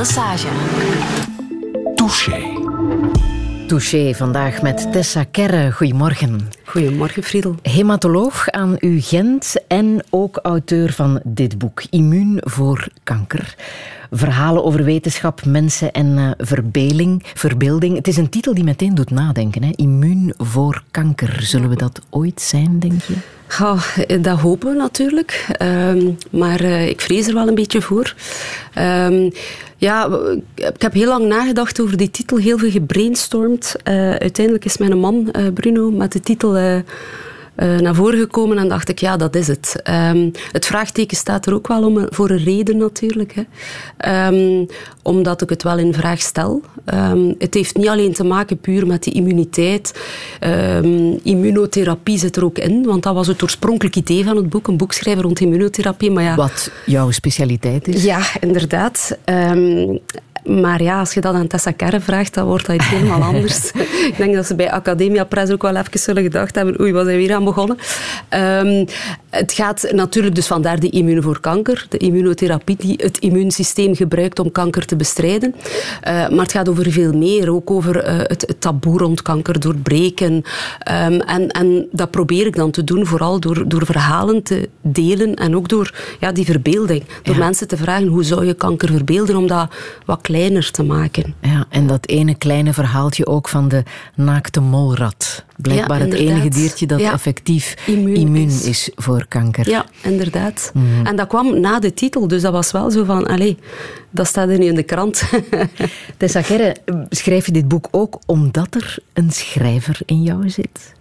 Massage. Touché. Touché vandaag met Tessa Kerre. Goedemorgen. Goedemorgen, Friedel. Hematoloog aan UGent en ook auteur van dit boek, Immuun voor kanker. Verhalen over wetenschap, mensen en uh, verbeelding, verbeelding. Het is een titel die meteen doet nadenken. Hè? Immuun voor kanker. Zullen we dat ooit zijn, denk je? Ja, dat hopen we natuurlijk. Um, maar uh, ik vrees er wel een beetje voor. Um, ja, ik heb heel lang nagedacht over die titel, heel veel gebrainstormd. Uiteindelijk is mijn man, Bruno, met de titel uh, naar voren gekomen en dacht ik, ja, dat is het. Um, het vraagteken staat er ook wel om, voor een reden natuurlijk. Hè. Um, omdat ik het wel in vraag stel. Um, het heeft niet alleen te maken puur met die immuniteit. immunotherapie zit er ook in, want dat was het oorspronkelijk idee van het boek. Een boek schrijven rond immunotherapie. Maar ja, Wat jouw specialiteit is. Ja, inderdaad. Maar ja, als je dat aan Tessa Kerre vraagt, dan wordt dat iets helemaal anders. ik denk dat ze bij Academia Press ook wel even zullen gedacht hebben, oei, wat zijn we hier aan begonnen? Um, het gaat natuurlijk dus vandaar de immuun voor kanker, de immunotherapie die het immuunsysteem gebruikt om kanker te bestrijden. Uh, maar het gaat over veel meer, ook over uh, het, het, taboe rond kanker doorbreken. Um, en, en dat probeer ik dan te doen, vooral door, door verhalen te delen en ook door ja, die verbeelding. Door ja. mensen te vragen, hoe zou je kanker verbeelden om dat wat kleiner te maken. Ja, en dat ene kleine verhaaltje ook van de naakte molrat. Blijkbaar ja, het enige diertje dat ja. effectief immuun, immuun is. is. voor kanker. Ja, inderdaad. Mm. En dat kwam na de titel, dus dat was wel zo van, allee, dat staat er nu in de krant. Tessa Gerre, schrijf je dit boek ook omdat er een schrijver in jou zit?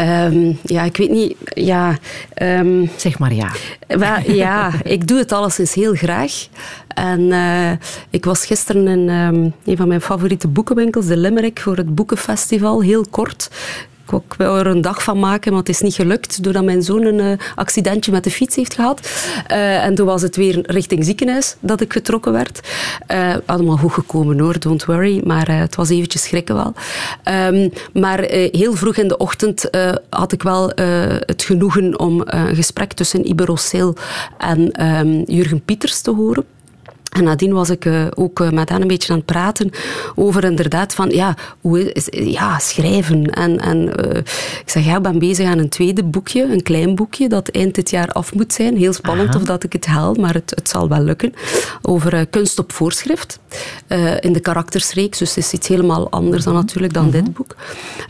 Um, ja, ik weet niet. Ja, um, zeg maar ja. Maar, ja, ik doe het alleszins heel graag. En uh, ik was gisteren in um, een van mijn favoriete boekenwinkels, de Limerick, voor het Boekenfestival, heel kort. Ik wou er een dag van maken, maar het is niet gelukt doordat mijn zoon een uh, accidentje met de fiets heeft gehad. Uh, en toen was het weer richting ziekenhuis dat ik getrokken werd. Uh, allemaal goed gekomen hoor, don't worry. Maar het was eventjes schrikken wel. Um, maar heel vroeg in de ochtend had ik wel het genoegen om een gesprek tussen Iber en um, Jurgen Pieters te horen. En nadien was ik uh, ook uh, met hen een beetje aan het praten over inderdaad van, ja, hoe is, ja schrijven. En, en uh, ik zeg, ja, ik ben bezig aan een tweede boekje, een klein boekje, dat eind dit jaar af moet zijn. Heel spannend Aha. of dat ik het haal, maar het, het zal wel lukken. Over kunst op voorschrift. in de karaktersreeks, dus het is iets helemaal anders dan natuurlijk dan dit boek.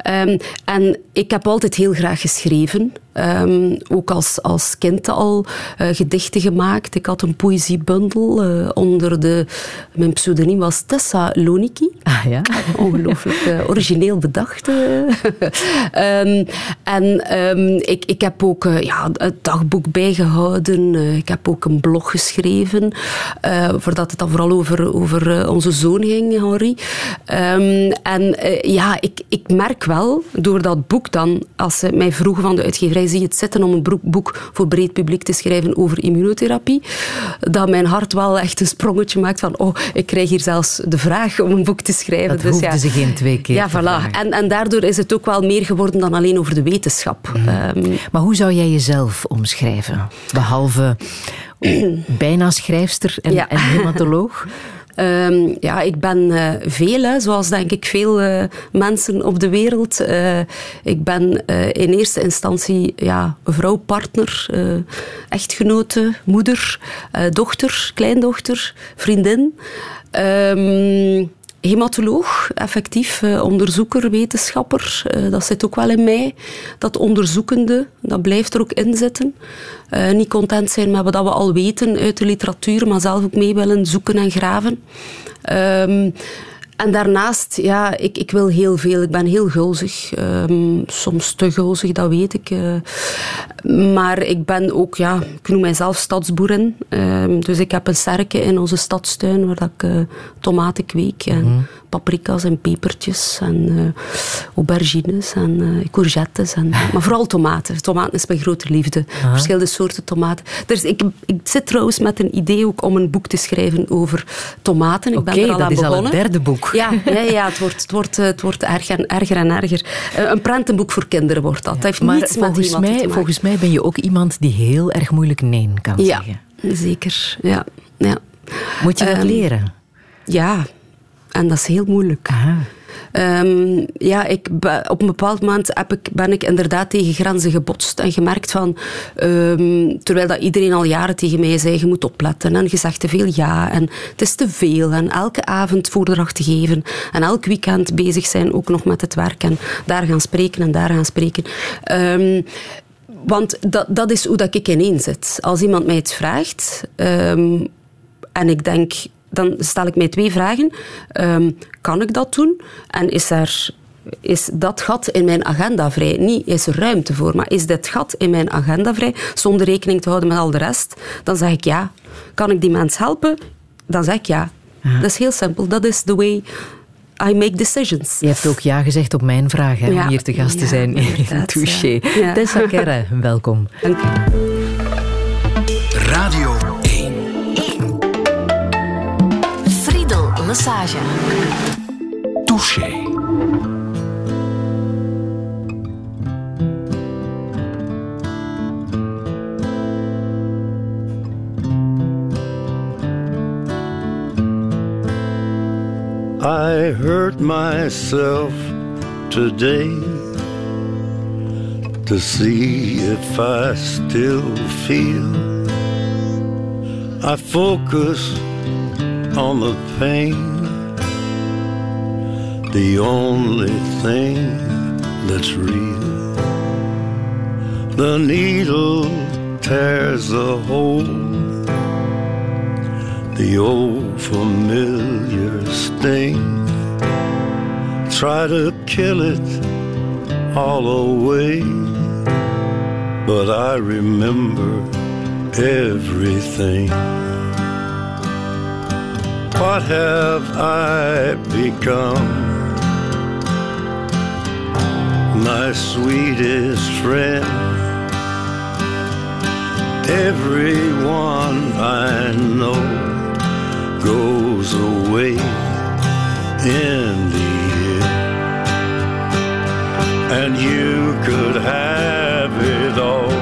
Um, en ik heb altijd heel graag geschreven. Um, ook als, als kind al gedichten gemaakt. Ik had een poëziebundel onder de... Mijn pseudoniem was Tessa Loniki. Ah ja? Ongelooflijk uh, origineel bedacht. um, en um, ik, ik heb ook ja, het dagboek bijgehouden. Ik heb ook een blog geschreven. voordat het dan vooral over, over onze zoon ging, Henri. En ja, ik, ik merk wel, door dat boek dan, als ze mij vroegen van de uitgeverij, zie je het zitten om een boek voor breed publiek te schrijven over immunotherapie, dat mijn hart wel echt een sprongetje maakt van oh, ik krijg hier zelfs de vraag om een boek te schrijven. Dat dus ja. ze geen twee keer Ja, voilà. En, en daardoor is het ook wel meer geworden dan alleen over de wetenschap. Mm. Um, maar hoe zou jij jezelf omschrijven? Behalve bijna schrijfster en, ja. en hematoloog? Um, ja, ik ben uh, veel, zoals denk ik veel uh, mensen op de wereld. Uh, ik ben in eerste instantie ja, vrouw, partner, echtgenote, moeder, dochter, kleindochter, vriendin. Um, hematoloog, effectief, uh, onderzoeker, wetenschapper. Uh, dat zit ook wel in mij. Dat onderzoekende, dat blijft er ook in zitten. Uh, niet content zijn met wat we al weten uit de literatuur, maar zelf ook mee willen zoeken en graven. Um, en daarnaast, ja, ik, ik wil heel veel. Ik ben heel gulzig. Um, soms te gulzig, dat weet ik. Uh, maar ik ben ook, ja, ik noem mijzelf stadsboerin. Um, dus ik heb een serke in onze stadstuin waar ik uh, tomaten kweek. En mm -hmm. paprika's en pepertjes en uh, aubergines en courgettes. En, maar vooral tomaten. Tomaten is mijn grote liefde. -huh. Verschillende soorten tomaten. Dus ik, ik zit trouwens met een idee ook om een boek te schrijven over tomaten. Ik okay, ben er al dat is al het derde boek. Ja, ja, ja het, wordt, het, wordt, het wordt erger en erger. En erger. Uh, een prentenboek voor kinderen wordt dat. Ja, dat heeft maar niets volgens met mij, Volgens mij ben je ook iemand die heel erg moeilijk nee kan ja, zeggen. Zeker, ja. ja. Moet je dat um, leren? ja, en dat is heel moeilijk. Um, ja, ik, op een bepaald moment heb ik, ben ik inderdaad tegen grenzen gebotst en gemerkt van, um, terwijl dat iedereen al jaren tegen mij zei, je moet opletten en je zegt te veel ja en het is te veel en elke avond voordracht te geven en elk weekend bezig zijn ook nog met het werk en daar gaan spreken en daar gaan spreken. Um, want dat, dat is hoe dat ik ineen zit. Als iemand mij het vraagt en ik denk dan stel ik mij twee vragen. Ehm, kan ik dat doen? En is er is dat gat in mijn agenda vrij? Niet is er ruimte voor, maar is dit gat in mijn agenda vrij zonder rekening te houden met al de rest? Dan zeg ik ja. Kan ik die mens helpen? Dan zeg ik ja. Dat is heel simpel. Dat is the way I make decisions. Je hebt ook ja gezegd op mijn vraag hè, om hier te gast te zijn. Touché. Tessa Kerre, welkom. Dank Radio massage. Touché. I hurt myself today to see if I still feel. I focus on the pain. The only thing that's real. The needle tears a hole. The old familiar sting. Try to kill it all away. But I remember everything. What have I become? My sweetest friend. Everyone I know goes away in the end. And you could have it all.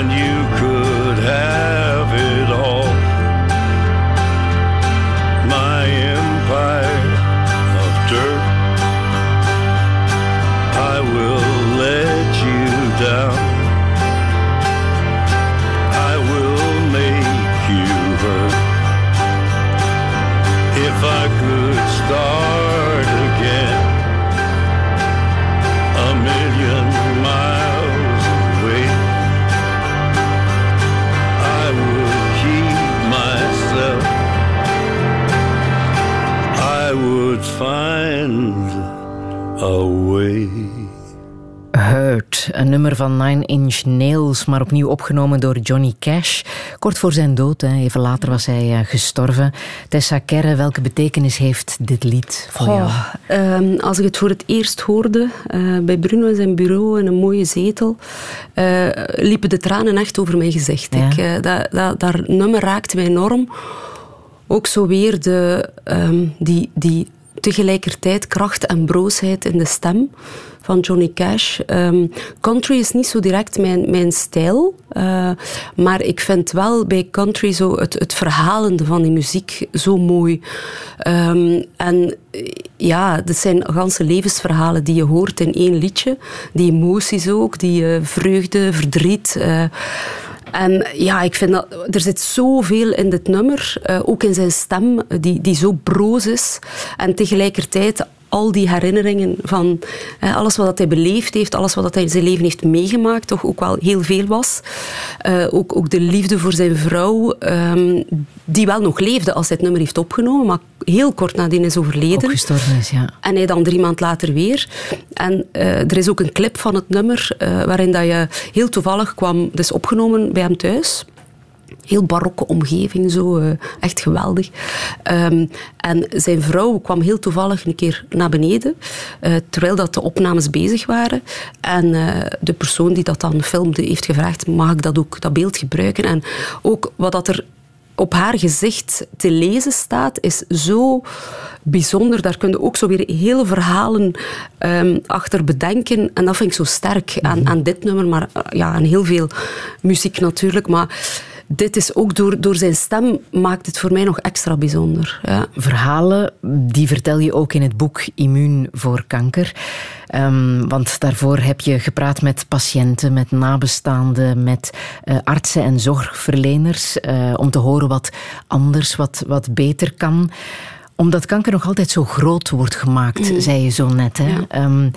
And you could have it all. My empire of dirt. I will let you down. Hurt, een nummer van Nine Inch Nails, maar opnieuw opgenomen door Johnny Cash. Kort voor zijn dood, even later was hij eh, gestorven. Tessa Kerre, welke betekenis heeft dit lied voor jou? Um, als ik het voor het eerst hoorde, uh, bij Bruno in zijn bureau in een mooie zetel, uh, liepen de tranen echt over mijn gezicht. Ja. Ik, dat, dat, dat nummer raakte mij enorm ook zo weer de, ehm, die, die tegelijkertijd kracht en broosheid in de stem van Johnny Cash. Ehm, country is niet zo direct mijn, mijn stijl, uh, maar ik vind wel bij country zo het, het verhalende van die muziek zo mooi. Um, en ja, dat zijn ganse levensverhalen die je hoort in één liedje. Die emoties ook, die uh, vreugde, verdriet. Uh, en ja, ik vind dat er zit zoveel in dit nummer, uh, ook in zijn stem, die, die zo broos is. En tegelijkertijd al die herinneringen van eh, alles wat hij beleefd heeft, alles wat hij in zijn leven heeft meegemaakt, toch ook wel heel veel was. Uh, ook, ook de liefde voor zijn vrouw, um, die wel nog leefde als hij het nummer heeft opgenomen, maar heel kort nadien is overleden. Ook gestorven is, ja. En hij dan drie maand later weer. En uh, er is ook een clip van het nummer waarin dat je heel toevallig kwam, dus opgenomen bij hem thuis heel barokke omgeving, zo, uh, echt geweldig. Um, en zijn vrouw kwam heel toevallig een keer naar beneden, uh, terwijl dat de opnames bezig waren. En uh, de persoon die dat dan filmde heeft gevraagd, mag ik dat ook, dat beeld gebruiken? En ook wat dat er op haar gezicht te lezen staat, is zo bijzonder. Daar kun je ook zo weer hele verhalen um, achter bedenken. En dat vind ik zo sterk aan, aan dit nummer, maar ja, aan heel veel muziek natuurlijk. Maar dit is ook door, door zijn stem maakt het voor mij nog extra bijzonder. Ja. Verhalen, die vertel je ook in het boek Immuun voor kanker. Um, want daarvoor heb je gepraat met patiënten, met nabestaanden, met uh, artsen en zorgverleners. Uh, om te horen wat anders, wat, wat beter kan omdat kanker nog altijd zo groot wordt gemaakt, mm. zei je zo net. Hè? Ja. Um,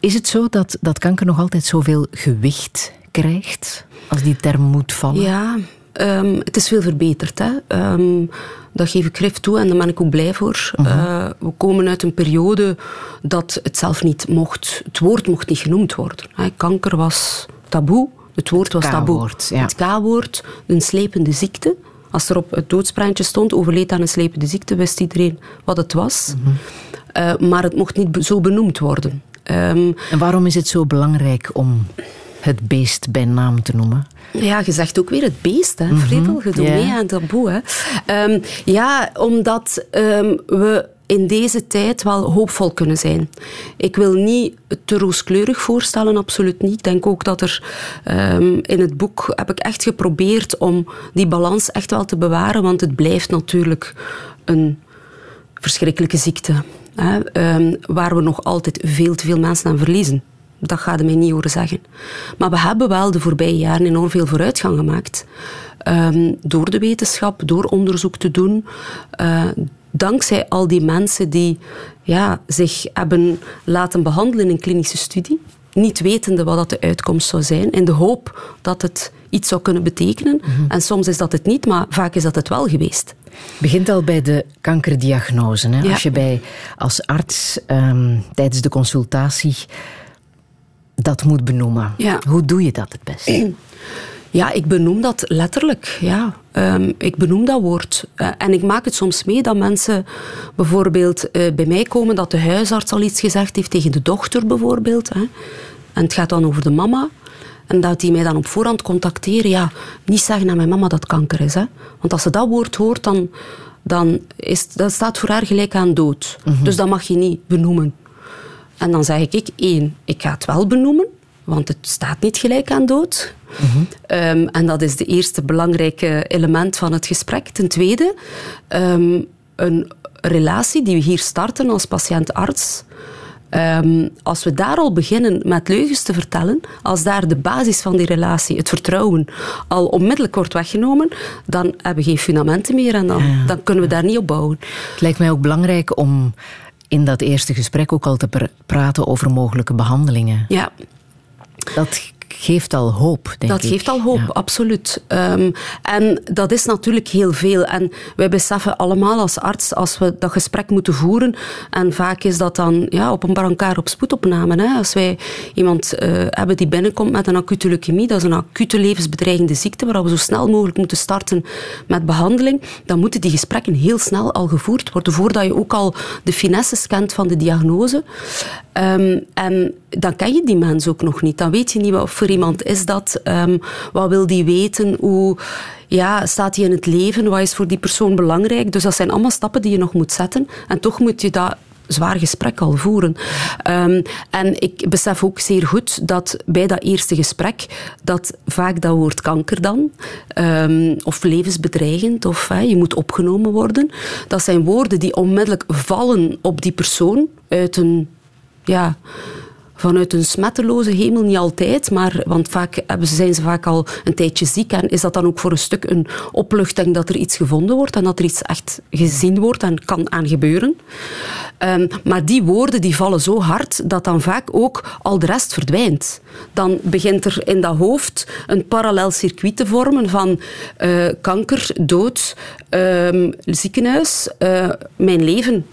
is het zo dat, dat kanker nog altijd zoveel gewicht krijgt? als die term moet vallen? Ja, um, het is veel verbeterd. Hè. Um, dat geef ik grif toe en daar ben ik ook blij voor. Uh -huh. uh, we komen uit een periode dat het zelf niet mocht, het woord mocht niet genoemd worden. Hè. Kanker was taboe, het woord was taboe. Ja. Het K-woord, een slepende ziekte. Als er op het doodspraantje stond, overleed aan een slepende ziekte, wist iedereen wat het was. Uh -huh. uh, maar het mocht niet zo benoemd worden. Um, en waarom is het zo belangrijk om het beest bij naam te noemen? Ja, je zegt ook weer het beest, hè, Fredel. Je doet mee aan taboe. Hè. Um, ja, omdat um, we in deze tijd wel hoopvol kunnen zijn. Ik wil niet te rooskleurig voorstellen, absoluut niet. Ik denk ook dat er um, in het boek heb ik echt geprobeerd om die balans echt wel te bewaren, want het blijft natuurlijk een verschrikkelijke ziekte. Hè, um, waar we nog altijd veel te veel mensen aan verliezen. Dat gaat je mij niet horen zeggen. Maar we hebben wel de voorbije jaren enorm veel vooruitgang gemaakt. Um, door de wetenschap, door onderzoek te doen. Uh, dankzij al die mensen die ja, zich hebben laten behandelen in een klinische studie. Niet wetende wat dat de uitkomst zou zijn. In de hoop dat het iets zou kunnen betekenen. Mm -hmm. En soms is dat het niet, maar vaak is dat het wel geweest. begint al bij de kankerdiagnose. Hè? Ja. Als je bij, als arts um, tijdens de consultatie dat moet benoemen. Ja. Hoe doe je dat het beste? Ja, ik benoem dat letterlijk. Ja. Um, ik benoem dat woord. Uh, en ik maak het soms mee dat mensen bijvoorbeeld uh, bij mij komen dat de huisarts al iets gezegd heeft tegen de dochter bijvoorbeeld. Hè. En het gaat dan over de mama. En dat die mij dan op voorhand contacteren. Ja, niet zeggen aan mijn mama dat kanker is. Hè. Want als ze dat woord hoort, dan, dan is, dat staat voor haar gelijk aan dood. Mm -hmm. Dus dat mag je niet benoemen. En dan zeg ik, één, ik ga het wel benoemen, want het staat niet gelijk aan dood. Mm -hmm. um, en dat is de eerste belangrijke element van het gesprek. Ten tweede, um, een relatie die we hier starten als patiënt-arts. Um, als we daar al beginnen met leugens te vertellen, als daar de basis van die relatie, het vertrouwen, al onmiddellijk wordt weggenomen, dan hebben we geen fundamenten meer en dan, ja. dan kunnen we daar niet op bouwen. Het lijkt mij ook belangrijk om in dat eerste gesprek ook al te pr praten over mogelijke behandelingen. Ja. Dat geeft al hoop, denk dat ik. geeft al hoop, ja. absoluut. Um, en dat is natuurlijk heel veel. En wij beseffen allemaal als arts, als we dat gesprek moeten voeren, en vaak is dat dan ja, op een brancard op spoedopname. Hè. Als wij iemand uh, hebben die binnenkomt met een acute leukemie, dat is een acute levensbedreigende ziekte, waar we zo snel mogelijk moeten starten met behandeling, dan moeten die gesprekken heel snel al gevoerd worden, voordat je ook al de finesses kent van de diagnose. Um, en dan ken je die mens ook nog niet. Dan weet je niet wat voor iemand is dat? Um, wat wil die weten? Hoe ja, staat hij in het leven? Wat is voor die persoon belangrijk? Dus dat zijn allemaal stappen die je nog moet zetten. En toch moet je dat zwaar gesprek al voeren. Um, en ik besef ook zeer goed dat bij dat eerste gesprek, dat vaak dat woord kanker dan, um, of levensbedreigend, of je moet opgenomen worden, dat zijn woorden die onmiddellijk vallen op die persoon uit een ja, vanuit een smetteloze hemel niet altijd, maar, want vaak zijn ze vaak al een tijdje ziek en is dat dan ook voor een stuk een opluchting dat er iets gevonden wordt en dat er iets echt gezien wordt en kan aan gebeuren. Um, maar die woorden die vallen zo hard dat dan vaak ook al de rest verdwijnt. Dan begint er in dat hoofd een parallel circuit te vormen van uh, kanker, dood, um, ziekenhuis, uh, mijn leven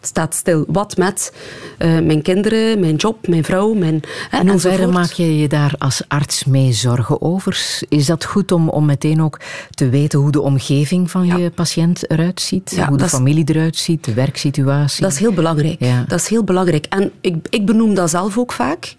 staat stil. Wat met uh, mijn kinderen, mijn job, mijn vrouw, mijn... En hoeverre maak je je daar als arts mee zorgen over? Is dat goed om, om meteen ook te weten hoe de omgeving van ja. je patiënt eruit ziet? Ja, hoe de familie eruit ziet, de werksituatie? Dat is heel belangrijk. Ja. Dat is heel belangrijk. En ik, ik benoem dat zelf ook vaak.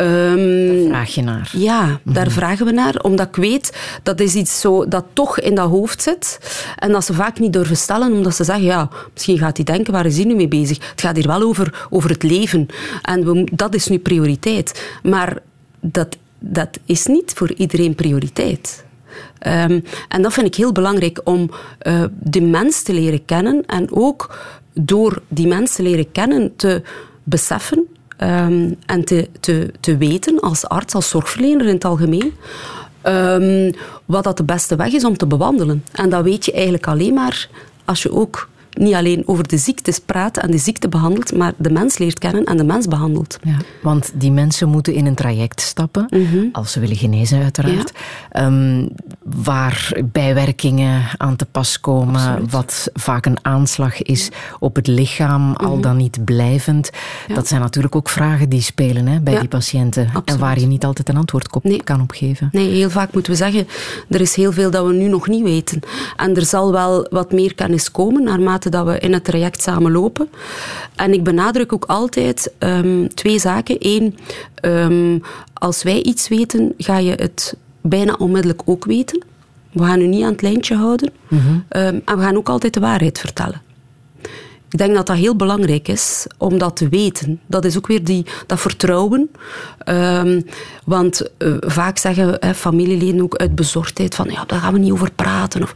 Um, daar vraag je naar. Ja, daar mhm. vragen we naar. Omdat ik weet, dat is iets zo dat toch in dat hoofd zit. En dat ze vaak niet durven stellen, omdat ze zeggen, ja, misschien gaat hij denken, waar is hij nu mee bezig? Het gaat hier wel over, over het leven. En we, dat is nu prioriteit. Maar dat, dat is niet voor iedereen prioriteit. Um, en dat vind ik heel belangrijk om uh, de mens te leren kennen en ook door die mensen te leren kennen te beseffen Um, en te, te, te weten als arts, als zorgverlener in het algemeen, um, wat dat de beste weg is om te bewandelen. En dat weet je eigenlijk alleen maar als je ook niet alleen over de ziektes praat en de ziekte behandelt, maar de mens leert kennen en de mens behandelt. Ja, want die mensen moeten in een traject stappen, mhm. als ze willen genezen uiteraard, ehm, waar bijwerkingen aan te pas komen, wat vaak een aanslag is op het lichaam, al mhm. dan niet blijvend. Dat zijn natuurlijk ook vragen die spelen hè, bij die patiënten en waar je niet altijd een antwoord op kan op geven. Nee, heel vaak moeten we zeggen, er is heel veel dat we nu nog niet weten. En er zal wel wat meer kennis komen naarmate dat we in het traject samen lopen. En ik benadruk ook altijd um, twee zaken. Eén, um, als wij iets weten, ga je het bijna onmiddellijk ook weten. We gaan u niet aan het lijntje houden. Mm -hmm. um, en we gaan ook altijd de waarheid vertellen. Ik denk dat dat heel belangrijk is om dat te weten. Dat is ook weer die, dat vertrouwen. Um, want uh, vaak zeggen hè, familieleden ook uit bezorgdheid van ja, daar gaan we niet over praten. Of,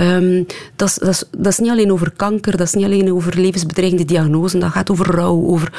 um, dat, is, dat, is, dat is niet alleen over kanker, dat is niet alleen over levensbedreigende diagnoses, dat gaat over rouw, over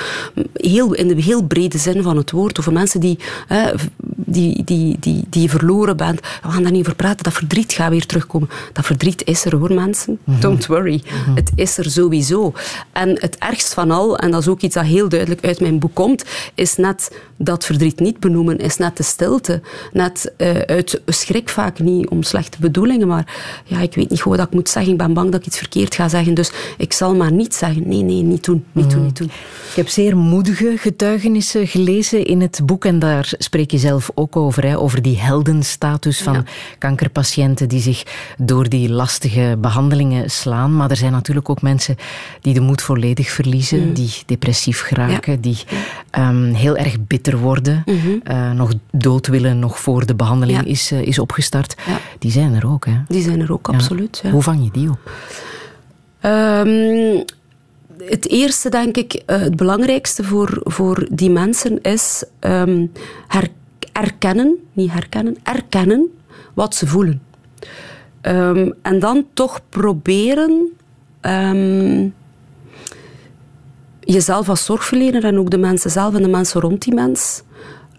heel, in de heel brede zin van het woord, over mensen die, hè, die, die, die, die je verloren bent. We gaan daar niet over praten, dat verdriet gaat weer terugkomen. Dat verdriet is er hoor mensen, mm -hmm. don't worry. Mm -hmm. Het is er sowieso. En het ergst van al, en dat is ook iets dat heel duidelijk uit mijn boek komt, is net dat verdriet niet benoemen, is net de stilte. Net uh, uit schrik vaak niet om slechte bedoelingen, maar ja, ik weet niet goed wat ik moet zeggen. Ik ben bang dat ik iets verkeerd ga zeggen, dus ik zal maar niet zeggen. Nee, nee, niet doen, niet doen, mm. niet doen. Ik heb zeer moedige getuigenissen gelezen in het boek en daar spreek je zelf ook over, hè, over die heldenstatus van ja. kankerpatiënten die zich door die lastige behandelingen slaan. Maar er zijn natuurlijk ook mensen die de moed volledig verliezen, mm. die depressief geraken, ja. die um, heel erg bitter worden, mm -hmm. uh, nog dood willen nog voor de behandeling ja. is, uh, is opgestart. Ja. Die zijn er ook. Hè? Die zijn er ook, absoluut. Hoe vang je die op? Um, het eerste, denk ik, uh, het belangrijkste voor, voor die mensen is um, her, erkennen, niet herkennen, erkennen wat ze voelen. Um, en dan toch proberen um, jezelf als zorgverlener en ook de mensen zelf en de mensen rond die mens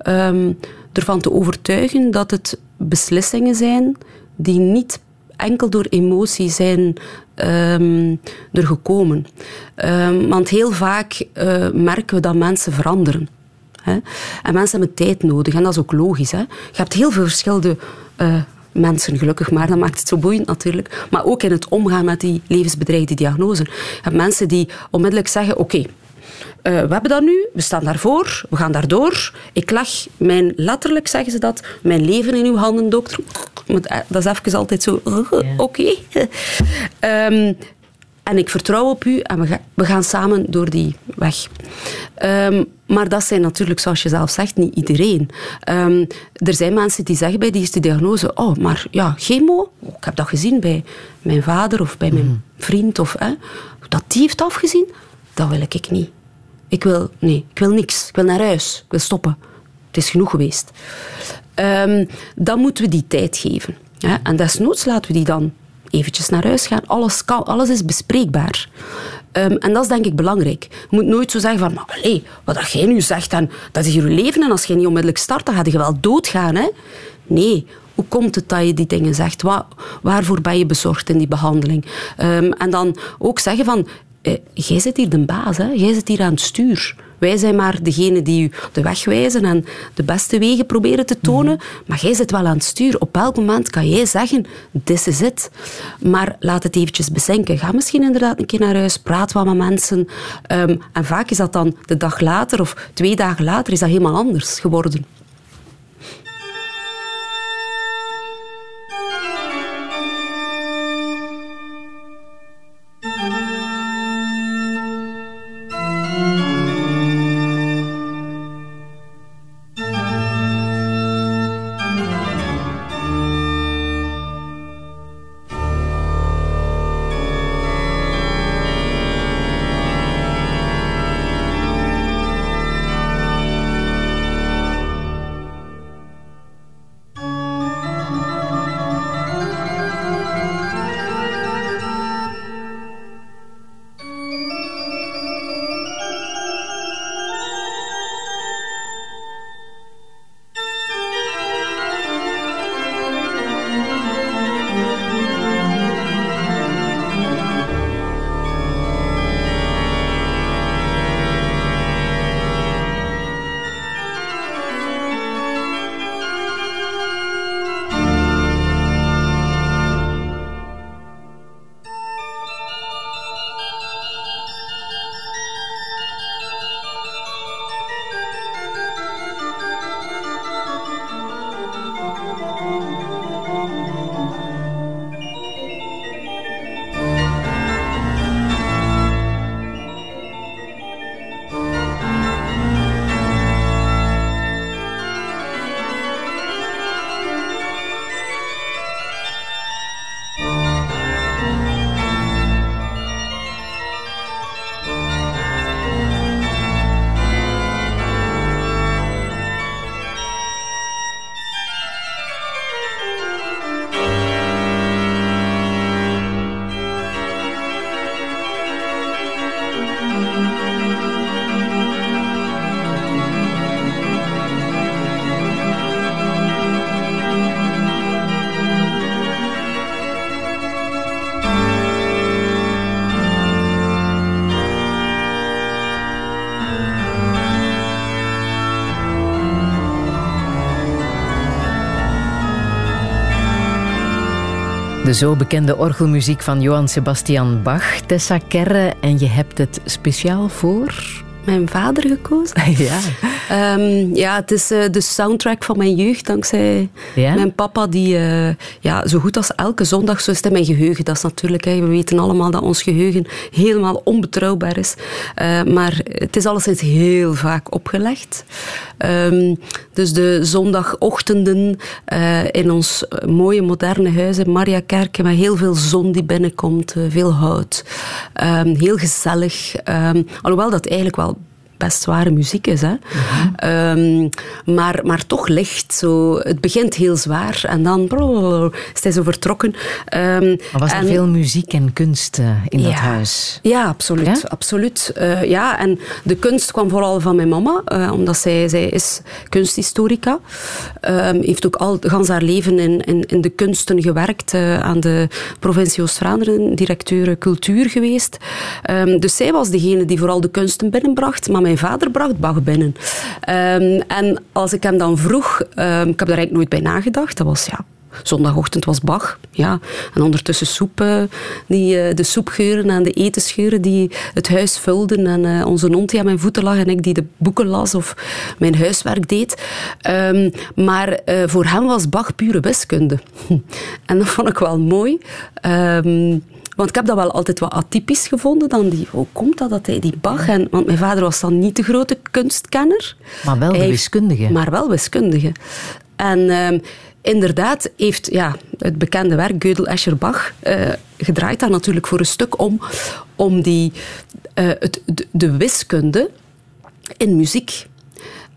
um, ervan te overtuigen dat het beslissingen zijn die niet enkel door emotie zijn um, er gekomen. Um, want heel vaak uh, merken we dat mensen veranderen. Hè? En mensen hebben tijd nodig en dat is ook logisch. Hè? Je hebt heel veel verschillende uh, mensen gelukkig maar. Dat maakt het zo boeiend natuurlijk. Maar ook in het omgaan met die levensbedreigde diagnose. Je hebt mensen die onmiddellijk zeggen, oké, okay, uh, we hebben dat nu, we staan daarvoor, we gaan daardoor. Ik leg mijn, letterlijk zeggen ze dat, mijn leven in uw handen, dokter. Dat is even altijd zo, oké. Okay. um, En ik vertrouw op u en we, ga, we gaan samen door die weg. Um, maar dat zijn natuurlijk, zoals je zelf zegt, niet iedereen. Um, er zijn mensen die zeggen bij die eerste diagnose: Oh, maar ja, chemo, ik heb dat gezien bij mijn vader of bij mijn mhm. vriend, of hè, dat die heeft afgezien, dat wil ik niet. Ik wil, nee, ik wil niks. Ik wil naar huis. Ik wil stoppen. Het is genoeg geweest. Um, dan moeten we die tijd geven. Hè? En desnoods laten we die dan eventjes naar huis gaan. Alles, kan, alles is bespreekbaar. Um, en dat is denk ik belangrijk. Je moet nooit zo zeggen van, maar wat jij nu zegt, en, dat is je leven en als je niet onmiddellijk start, dan ga je wel doodgaan. Hè? Nee, hoe komt het dat je die dingen zegt? Waar, waarvoor ben je bezorgd in die behandeling? Um, en dan ook zeggen van, eh, jij zit hier de baas, hè? jij zit hier aan het stuur. Wij zijn maar degene die u de weg wijzen en de beste wegen proberen te tonen. Maar jij zit wel aan het stuur. Op elk moment kan jij zeggen, this is it. Maar laat het eventjes bezinken. Ga misschien inderdaad een keer naar huis, praat wat met mensen. Ehm, en vaak is dat dan de dag later of twee dagen later is dat helemaal anders geworden. De zo bekende orgelmuziek van Johann Sebastian Bach, Tessa Kerre. En je hebt het speciaal voor mijn vader gekozen. ja. Um, ja, het is uh, de soundtrack van mijn jeugd, dankzij ja? mijn papa, die uh, ja, zo goed als elke zondag, zo is het in mijn geheugen. Dat is natuurlijk, hè, we weten allemaal dat ons geheugen helemaal onbetrouwbaar is. Uh, maar het is alleszins heel vaak opgelegd. Um, dus de zondagochtenden in ons mooie moderne huis in Maria Kerken, met heel veel zon die binnenkomt, veel hout. Um, heel gezellig. alhoewel dat eigenlijk wel best zware muziek is. Hè? Ehm, maar, maar toch licht. Zo, het begint heel zwaar en dan is hij zo vertrokken. Um, was er veel muziek en kunst uh, in dat huis? Ja, absoluut. Ja? absoluut. Uh, ja, en de kunst kwam vooral van mijn mama, uh, omdat zij, zij is kunsthistorica. Um, heeft ook al gans haar leven in, in, in de kunsten gewerkt, aan de provincie Oost-Vlaanderen, directeur cultuur geweest. dus zij was degene die vooral de kunsten binnenbracht, maar mijn vader bracht Bach binnen. Um, en als ik hem dan vroeg, um, ik heb daar eigenlijk nooit bij nagedacht, dat was ja, Zondagochtend was Bach. Ja. En ondertussen soep, die, uh, de soepgeuren en de etensgeuren die het huis vulden. En uh, onze hond die aan mijn voeten lag en ik die de boeken las of mijn huiswerk deed. Um, maar uh, voor hem was Bach pure wiskunde. en dat vond ik wel mooi. Want ik heb dat wel altijd wat atypisch gevonden. Dan die, hoe komt dat, dat hij die Bach... En, want mijn vader was dan niet de grote kunstkenner. Maar wel de wiskundige. Maar wel wiskundige. En... Ehm, inderdaad heeft ja, het bekende werk Gödel, Escher, Bach uh, gedraaid daar natuurlijk voor een stuk om, om die, uh, het, de, de, wiskunde in muziek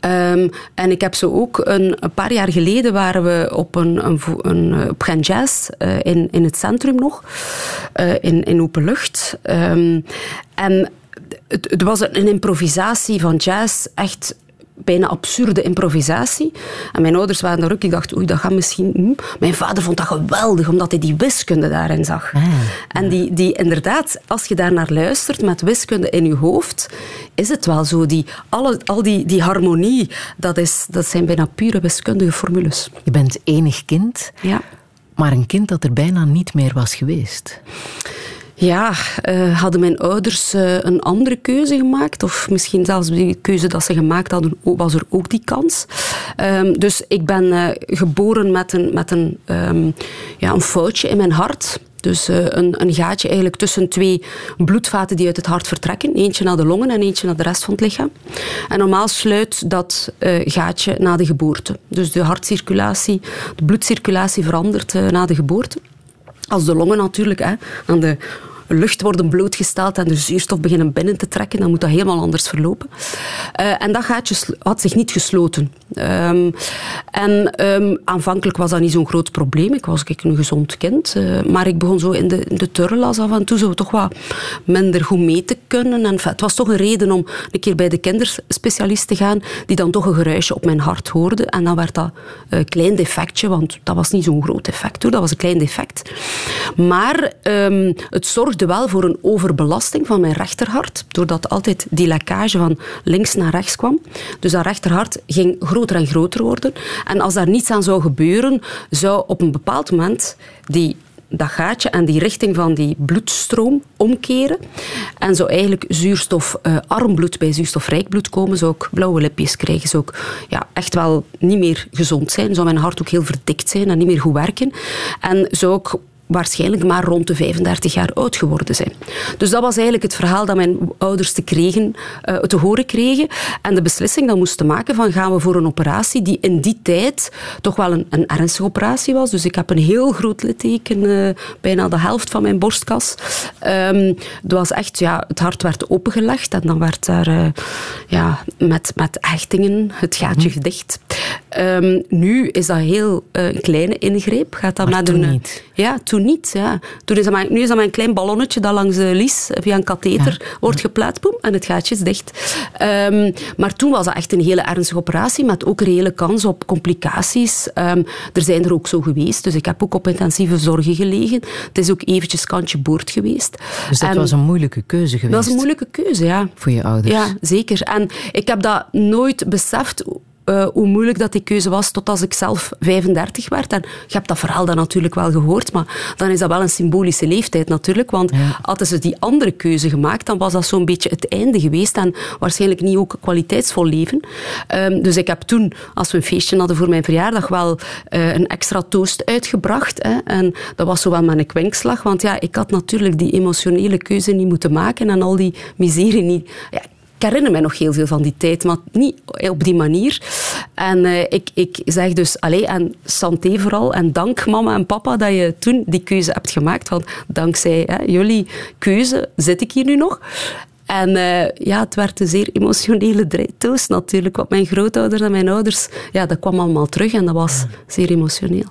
Um, en ik heb zo ook een, paar jaar geleden waren we op een, een, een op Gen Jazz uh, in, in het centrum nog, uh, in, in open lucht. Um, en het, het, was een improvisatie van jazz, echt bijna absurde improvisatie. En mijn ouders waren daar ook. Ik dacht, oei, dat gaat misschien... Hm. Mijn vader vond dat geweldig, omdat hij die wiskunde daarin zag. Ah, en die, die inderdaad, als je daar naar luistert met wiskunde in je hoofd, is het wel zo. Die, alle, al die, die harmonie, dat, is, dat zijn bijna pure wiskundige formules. Je bent enig kind. Ja. Maar een kind dat er bijna niet meer was geweest. Ja, uh, hadden mijn ouders uh, een andere keuze gemaakt? Of misschien zelfs die keuze dat ze gemaakt hadden, was er ook die kans. Um, dus ik ben uh, geboren met een, met een, um, ja, een foutje in mijn hart. Dus een, een, gaatje eigenlijk tussen twee bloedvaten die uit het hart vertrekken. Eentje naar de longen en eentje naar de rest van het lichaam. En normaal sluit dat gaatje na de geboorte. Dus de hartcirculatie, de bloedcirculatie verandert na de geboorte. Als de longen natuurlijk hè, aan de lucht worden blootgesteld en de zuurstof beginnen binnen te trekken, dan moet dat helemaal anders verlopen. Uh, en dat gaatje had zich niet gesloten. Um, en um, aanvankelijk was dat niet zo'n groot probleem. Ik was een gezond kind. Uh, maar ik begon zo in de, in de turrelas af en toe zo toch wat minder goed mee te kunnen. En het was toch een reden om een keer bij de kinderspecialist te gaan, die dan toch een geruisje op mijn hart hoorde. En dan werd dat een klein defectje, want dat was niet zo'n groot defect dat was een klein defect. Maar um, het zorgde wel voor een overbelasting van mijn rechterhart, doordat altijd die lekkage van links naar rechts kwam. Dus dat rechterhart ging groter en groter worden. En als daar niets aan zou gebeuren, zou op een bepaald moment die dat gaatje en die richting van die bloedstroom omkeren. En zou eigenlijk zuurstofarm uh, bloed bij zuurstofrijk bloed komen. Zou ook blauwe lipjes krijgen. Zou ook ja, echt wel niet meer gezond zijn. Zou mijn hart ook heel verdikt zijn en niet meer goed werken. En zou ook waarschijnlijk maar rond de 35 jaar oud geworden zijn. Dus dat was eigenlijk het verhaal dat mijn ouders te, kregen, uh, te horen kregen. En de beslissing dan moesten maken van gaan we voor een operatie die in die tijd toch wel een, een ernstige operatie was. Dus ik heb een heel groot litteken, uh, bijna de helft van mijn borstkas. Um, het was echt, ja, het hart werd opengelegd en dan werd daar uh, ja, met, met hechtingen het gaatje mm. gedicht. Um, nu is dat heel een kleine ingreep. Gaat dat maar met een, niet. Ja, toen niet. Ja. Toen is dat maar, nu is dat maar een klein ballonnetje dat langs de lies via een katheter wordt geplaatst boem, en het gaatje is dicht. Um, maar toen was dat echt een hele ernstige operatie met ook reële kans op complicaties. Um, er zijn er ook zo geweest, dus ik heb ook op intensieve zorgen gelegen. Het is ook eventjes kantje boord geweest. Dus dat was een moeilijke keuze geweest? Dat was een moeilijke keuze, ja. Voor je ouders? Ja, zeker. En ik heb dat nooit beseft uh, hoe moeilijk dat die keuze was tot als ik zelf 35 werd. En je hebt dat verhaal dan natuurlijk wel gehoord, maar dan is dat wel een symbolische leeftijd natuurlijk. Want ja. hadden ze die andere keuze gemaakt, dan was dat zo'n beetje het einde geweest en waarschijnlijk niet ook een kwaliteitsvol leven. Um, dus ik heb toen, als we een feestje hadden voor mijn verjaardag, wel uh, een extra toast uitgebracht. Hè. En dat was zo wel mijn kwinkslag, want ja, ik had natuurlijk die emotionele keuze niet moeten maken en al die miserie niet... Ja, ik herinner mij nog heel veel van die tijd, maar niet op die manier. En uh, ik, ik zeg dus, allez, en santé vooral, en dank mama en papa dat je toen die keuze hebt gemaakt, want dankzij hè, jullie keuze zit ik hier nu nog. En uh, ja, het werd een zeer emotionele toast natuurlijk, want mijn grootouders en mijn ouders, ja, dat kwam allemaal terug en dat was zeer emotioneel.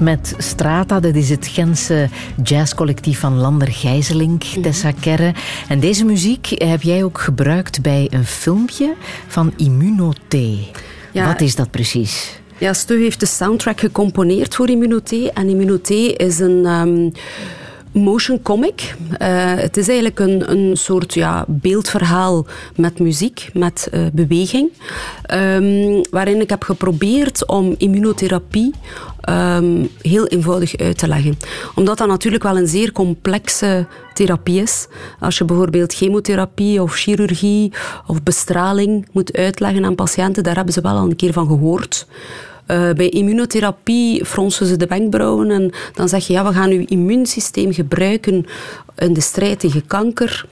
Met Strata. Dat is het Gentse jazzcollectief van Lander Gijzelink, mhm. Tessa Kerre. En deze muziek heb jij ook gebruikt bij een filmpje van Immunoté. Wat is dat precies? Ja, Stu heeft de soundtrack gecomponeerd voor Immunoté. En Immunoté is een... Um, motion comic. Uh, het is eigenlijk een, een soort ja, beeldverhaal met muziek, met uh, beweging. Um, waarin ik heb geprobeerd om immunotherapie um, heel eenvoudig uit te leggen. Omdat dat natuurlijk wel een zeer complexe therapie is. Als je bijvoorbeeld chemotherapie of chirurgie of bestraling moet uitleggen aan patiënten, daar hebben ze wel al een keer van gehoord. Uh, bij immunotherapie fronsen ze de wenkbrauwen en dan zeg je ja, we gaan uw immuunsysteem gebruiken in de strijd tegen kanker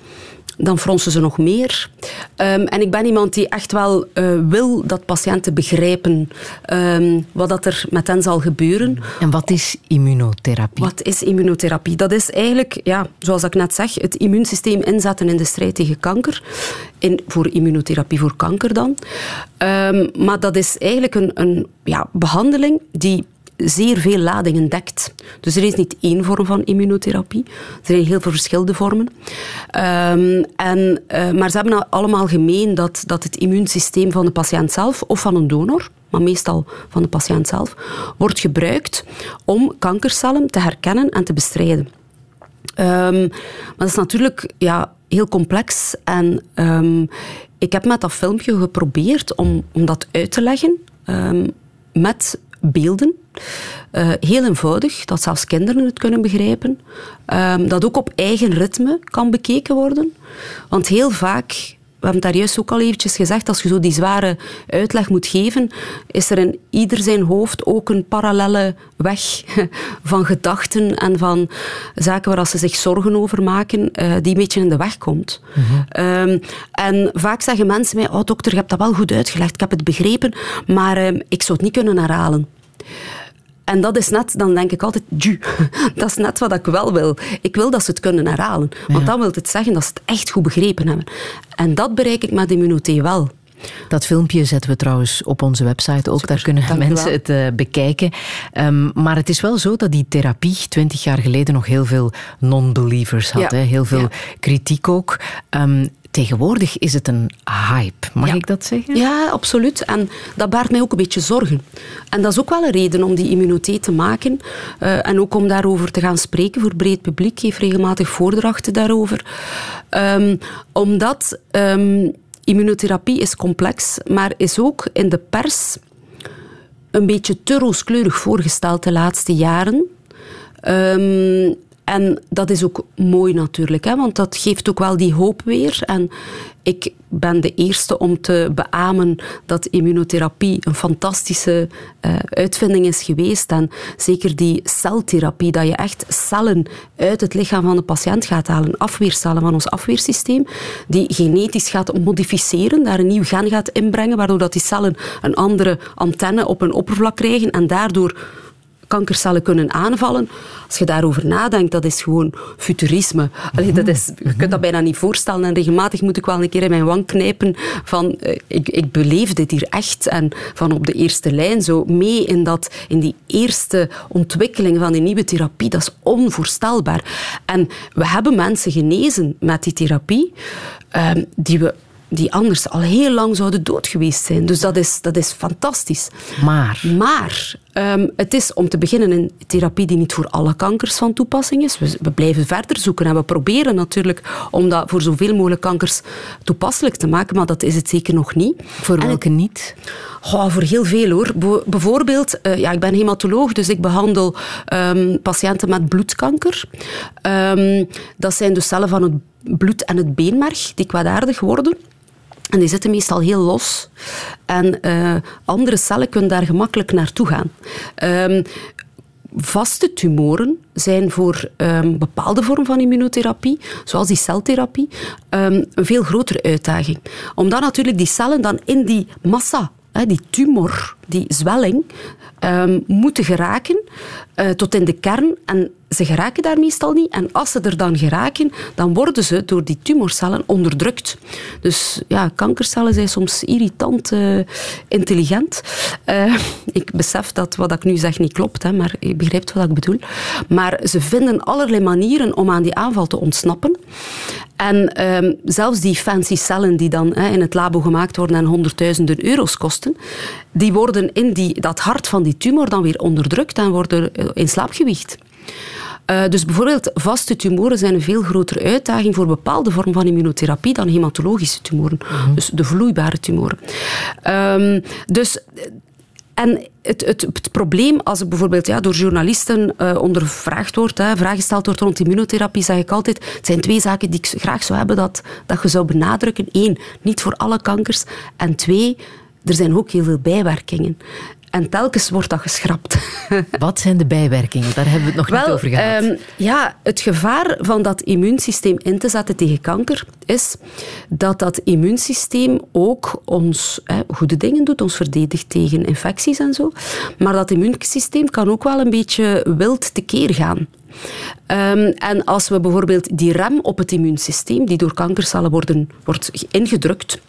dan fronsen ze nog meer. Um, en ik ben iemand die echt wel uh, wil dat patiënten begrijpen um, wat dat er met hen zal gebeuren. En wat is immunotherapie? Wat is immunotherapie? Dat is eigenlijk, ja, zoals ik net zeg, het immuunsysteem inzetten in de strijd tegen kanker. In, voor immunotherapie voor kanker dan. Um, maar dat is eigenlijk een, een ja, behandeling die zeer veel ladingen dekt. Dus er is niet één vorm van immunotherapie. Er zijn heel veel verschillende vormen. Um, en, uh, maar ze hebben allemaal gemeen dat, dat het immuunsysteem van de patiënt zelf of van een donor, maar meestal van de patiënt zelf, wordt gebruikt om kankercellen te herkennen en te bestrijden. Um, maar dat is natuurlijk ja, heel complex. En um, ik heb met dat filmpje geprobeerd om, om dat uit te leggen met beelden. Uh, heel eenvoudig, dat zelfs kinderen het kunnen begrijpen. Um, dat ook op eigen ritme kan bekeken worden. Want heel vaak we hebben het daar juist ook al eventjes gezegd, als je zo die zware uitleg moet geven, is er in ieder zijn hoofd ook een parallelle weg van gedachten en van zaken waar ze zich zorgen over maken, uh, die een beetje in de weg komt. Mhm. um, en vaak zeggen mensen mij, oh dokter, je hebt dat wel goed uitgelegd, ik heb het begrepen, maar uh, ik zou het niet kunnen herhalen. En dat is net, dan denk ik altijd, dat is net wat ik wel wil. Ik wil dat ze het kunnen herhalen. Want dan wil het zeggen dat ze het echt goed begrepen hebben. En dat bereik ik met Immunité wel. Dat filmpje zetten we trouwens op onze website ook. Daar kunnen mensen het uh, bekijken. Um, maar het is wel zo dat die therapie twintig jaar geleden nog heel veel non-believers had. Ja. Hè? Heel veel ja. kritiek ook. Um, Tegenwoordig is het een hype, mag ja. ik dat zeggen? Ja, absoluut. En dat baart mij ook een beetje zorgen. En dat is ook wel een reden om die immuniteit te maken. Uh, en ook om daarover te gaan spreken voor breed publiek. Ik geef regelmatig voordrachten daarover. Um, omdat um, immunotherapie is complex, maar is ook in de pers een beetje te rooskleurig voorgesteld de laatste jaren. Um, en dat is ook mooi natuurlijk, hè, want dat geeft ook wel die hoop weer. En ik ben de eerste om te beamen dat immunotherapie een fantastische uh, uitvinding is geweest. En zeker die celtherapie, dat je echt cellen uit het lichaam van de patiënt gaat halen, afweercellen van ons afweersysteem, die genetisch gaat modificeren, daar een nieuw gen gaat inbrengen, waardoor dat die cellen een andere antenne op een oppervlak krijgen en daardoor kankercellen kunnen aanvallen. Als je daarover nadenkt, dat is gewoon futurisme. Allee, dat is, je kunt dat bijna niet voorstellen. En regelmatig moet ik wel een keer in mijn wang knijpen van uh, ik, ik beleef dit hier echt. En van op de eerste lijn zo mee in, dat, in die eerste ontwikkeling van die nieuwe therapie. Dat is onvoorstelbaar. En we hebben mensen genezen met die therapie uh, die we die anders al heel lang zouden dood geweest zijn. Dus dat is, dat is fantastisch. Maar? Maar um, het is om te beginnen een therapie die niet voor alle kankers van toepassing is. We, we, blijven verder zoeken en we proberen natuurlijk om dat voor zoveel mogelijk kankers toepasselijk te maken, maar dat is het zeker nog niet. Voor welke het, niet? Voor heel veel hoor. Be bijvoorbeeld, uh, ja, ik ben hematoloog, dus ik behandel um, patiënten met bloedkanker. Um, dat zijn dus cellen van het bloed en het beenmerg die kwaadaardig worden. En die zitten meestal heel los. En uh, andere cellen kunnen daar gemakkelijk naartoe gaan. Um, vaste tumoren zijn voor um, bepaalde vormen van immunotherapie, zoals die celtherapie, um, een veel grotere uitdaging. Omdat natuurlijk die cellen dan in die massa die tumor die zwelling um, moeten geraken uh, tot in de kern. En ze geraken daar meestal niet. En als ze er dan geraken, dan worden ze door die tumorcellen onderdrukt. Dus ja, kankercellen zijn soms irritant uh, intelligent. Uh, ik besef dat wat ik nu zeg niet klopt, hè, maar je begrijpt wat ik bedoel. Maar ze vinden allerlei manieren om aan die aanval te ontsnappen. En um, zelfs die fancy cellen die dan hè, in het labo gemaakt worden en honderdduizenden euro's kosten, die worden in die, dat hart van die tumor dan weer onderdrukt en worden in slaap gewiegd. Uh, dus bijvoorbeeld vaste tumoren zijn een veel grotere uitdaging voor bepaalde vormen van immunotherapie dan hematologische tumoren. Mm Dus de vloeibare tumoren. Um, dus en het, het, het, probleem, als ik bijvoorbeeld ja, door journalisten uh, ondervraagd wordt, hè, vragen gesteld wordt rond immunotherapie, zeg ik altijd, het zijn twee zaken die ik graag zou hebben dat, dat je zou benadrukken. Eén, niet voor alle kankers. En twee, er zijn ook heel veel bijwerkingen. En telkens wordt dat geschrapt. Wat zijn de bijwerkingen? Daar hebben we het nog niet over gehad. Um, ja, het gevaar van dat immuunsysteem in te zetten tegen kanker is dat dat immuunsysteem ook ons goede dingen doet, ons verdedigt tegen infecties en zo. Maar dat immuunsysteem kan ook wel een beetje wild tekeer gaan. Um, en als we bijvoorbeeld die rem op het immuunsysteem, die door kankercellen worden, wordt ingedrukt,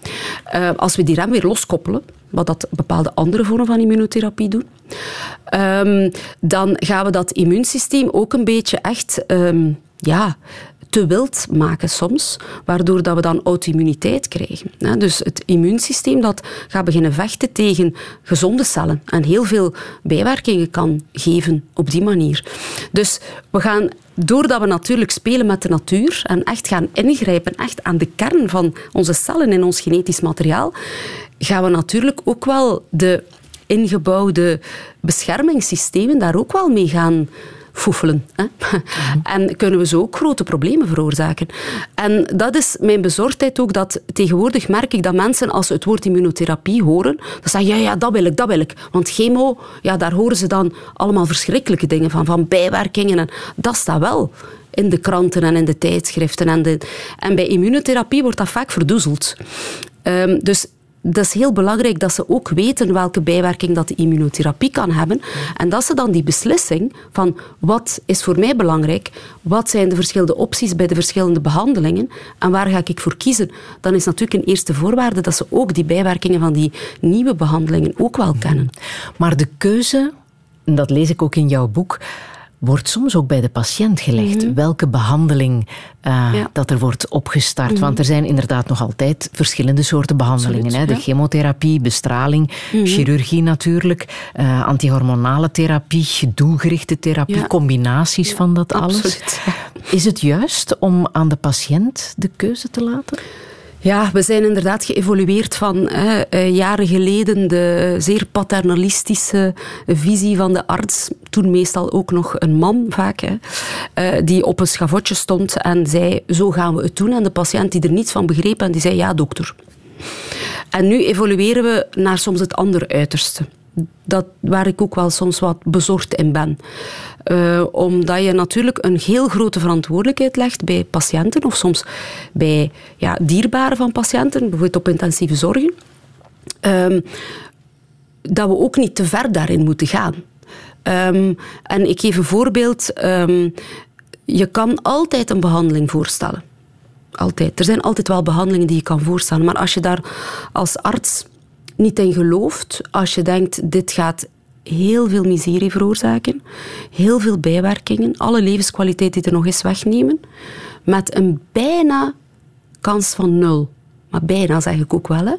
uh, als we die rem weer loskoppelen, wat dat bepaalde andere vormen van immunotherapie doen, um, dan gaan we dat immuunsysteem ook een beetje echt um, ja, te wild maken soms, waardoor dat we dan auto-immuniteit krijgen. Dus het immuunsysteem dat gaat beginnen vechten tegen gezonde cellen en heel veel bijwerkingen kan geven op die manier. Dus we gaan doordat we natuurlijk spelen met de natuur en echt gaan ingrijpen echt aan de kern van onze cellen in ons genetisch materiaal, gaan we natuurlijk ook wel de ingebouwde beschermingssystemen daar ook wel mee gaan foefelen. Hè? En kunnen we zo ook grote problemen veroorzaken. En dat is mijn bezorgdheid ook, dat tegenwoordig merk ik dat mensen, als ze het woord immunotherapie horen, dan zeggen ja, ja, dat wil ik, dat wil ik. Want chemo, ja, daar horen ze dan allemaal verschrikkelijke dingen van, van bijwerkingen. En dat staat wel in de kranten en in de tijdschriften. En, de, en bij immunotherapie wordt dat vaak verdoezeld. Um, dus dat is heel belangrijk dat ze ook weten welke bijwerking dat de immunotherapie kan hebben. En dat ze dan die beslissing van wat is voor mij belangrijk, wat zijn de verschillende opties bij de verschillende behandelingen en waar ga ik voor kiezen, dan is natuurlijk een eerste voorwaarde dat ze ook die bijwerkingen van die nieuwe behandelingen ook wel kennen. Maar de keuze, dat lees ik ook in jouw boek, wordt soms ook bij de patiënt gelegd. Mhm. Welke behandeling uh, dat er wordt opgestart. Mhm. Want er zijn inderdaad nog altijd verschillende soorten behandelingen. hè? De chemotherapie, bestraling, mhm. chirurgie natuurlijk, uh, antihormonale therapie, doelgerichte therapie, combinaties van dat alles. Is het juist om aan de patiënt de keuze te laten? Ja, we zijn inderdaad geëvolueerd van eh, jaren geleden de zeer paternalistische visie van de arts, toen meestal ook nog een man vaak, hè, eh, die op een schavotje stond en zei, zo gaan we het doen. En de patiënt die er niets van begreep en die zei, ja dokter. En nu evolueren we naar soms het andere uiterste dat, waar ik ook wel soms wat bezorgd in ben. Uh, omdat je natuurlijk een heel grote verantwoordelijkheid legt bij patiënten of soms bij ja, dierbaren van patiënten, bijvoorbeeld op intensieve zorgen. Um, dat we ook niet te ver daarin moeten gaan. Um, en ik geef een voorbeeld. Um, je kan altijd een behandeling voorstellen. Altijd. Er zijn altijd wel behandelingen die je kan voorstellen. Maar als je daar als arts niet in gelooft, als je denkt dit gaat heel veel miserie veroorzaken, heel veel bijwerkingen, alle levenskwaliteit die er nog is wegnemen, met een bijna kans van nul. Maar bijna zeg ik ook wel. Hè.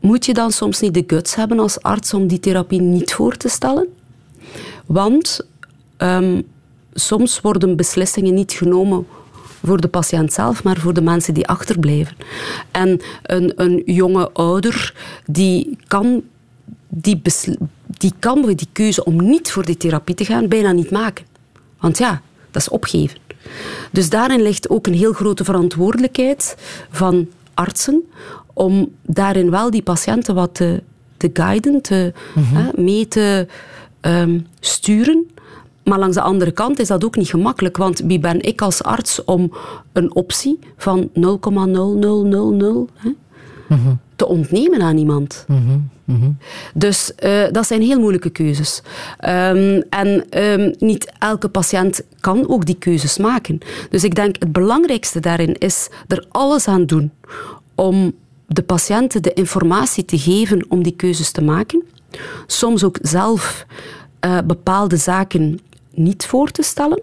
Moet je dan soms niet de guts hebben als arts om die therapie niet voor te stellen? Want um, soms worden beslissingen niet genomen voor de patiënt zelf, maar voor de mensen die achterblijven. En een, een jonge ouder die kan die, die kan die keuze om niet voor die therapie te gaan bijna niet maken. Want ja, dat is opgeven. Dus daarin ligt ook een heel grote verantwoordelijkheid van artsen om daarin wel die patiënten wat te, te guiden, te, mm hè, mee te um, sturen. Maar langs de andere kant is dat ook niet gemakkelijk, want wie ben ik als arts om een optie van 0,0000 te ontnemen aan iemand. Dus uh, dat zijn heel moeilijke keuzes. Um, en um, niet elke patiënt kan ook die keuzes maken. Dus ik denk het belangrijkste daarin is er alles aan doen om de patiënten de informatie te geven om die keuzes te maken. Soms ook zelf uh, bepaalde zaken niet voor te stellen.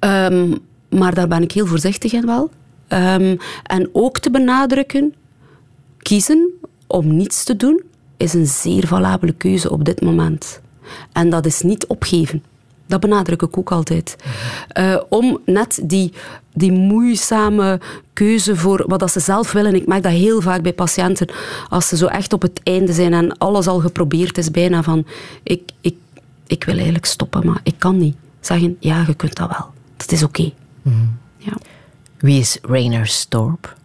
Um, maar daar ben ik heel voorzichtig in wel. Um, en ook te benadrukken, kiezen om niets te doen is een zeer valabele keuze op dit moment. En dat is niet opgeven. Dat benadruk ik ook altijd. Uh, om net die, die moeizame keuze voor wat ze zelf willen. Ik merk dat heel vaak bij patiënten. Als ze zo echt op het einde zijn en alles al geprobeerd is, bijna van ik, ik, ik wil eigenlijk stoppen, maar ik kan niet. Zeggen, ja, je kunt dat wel. Dat is oké. Okay. Mm. Ja. Wie is Rainer Storp?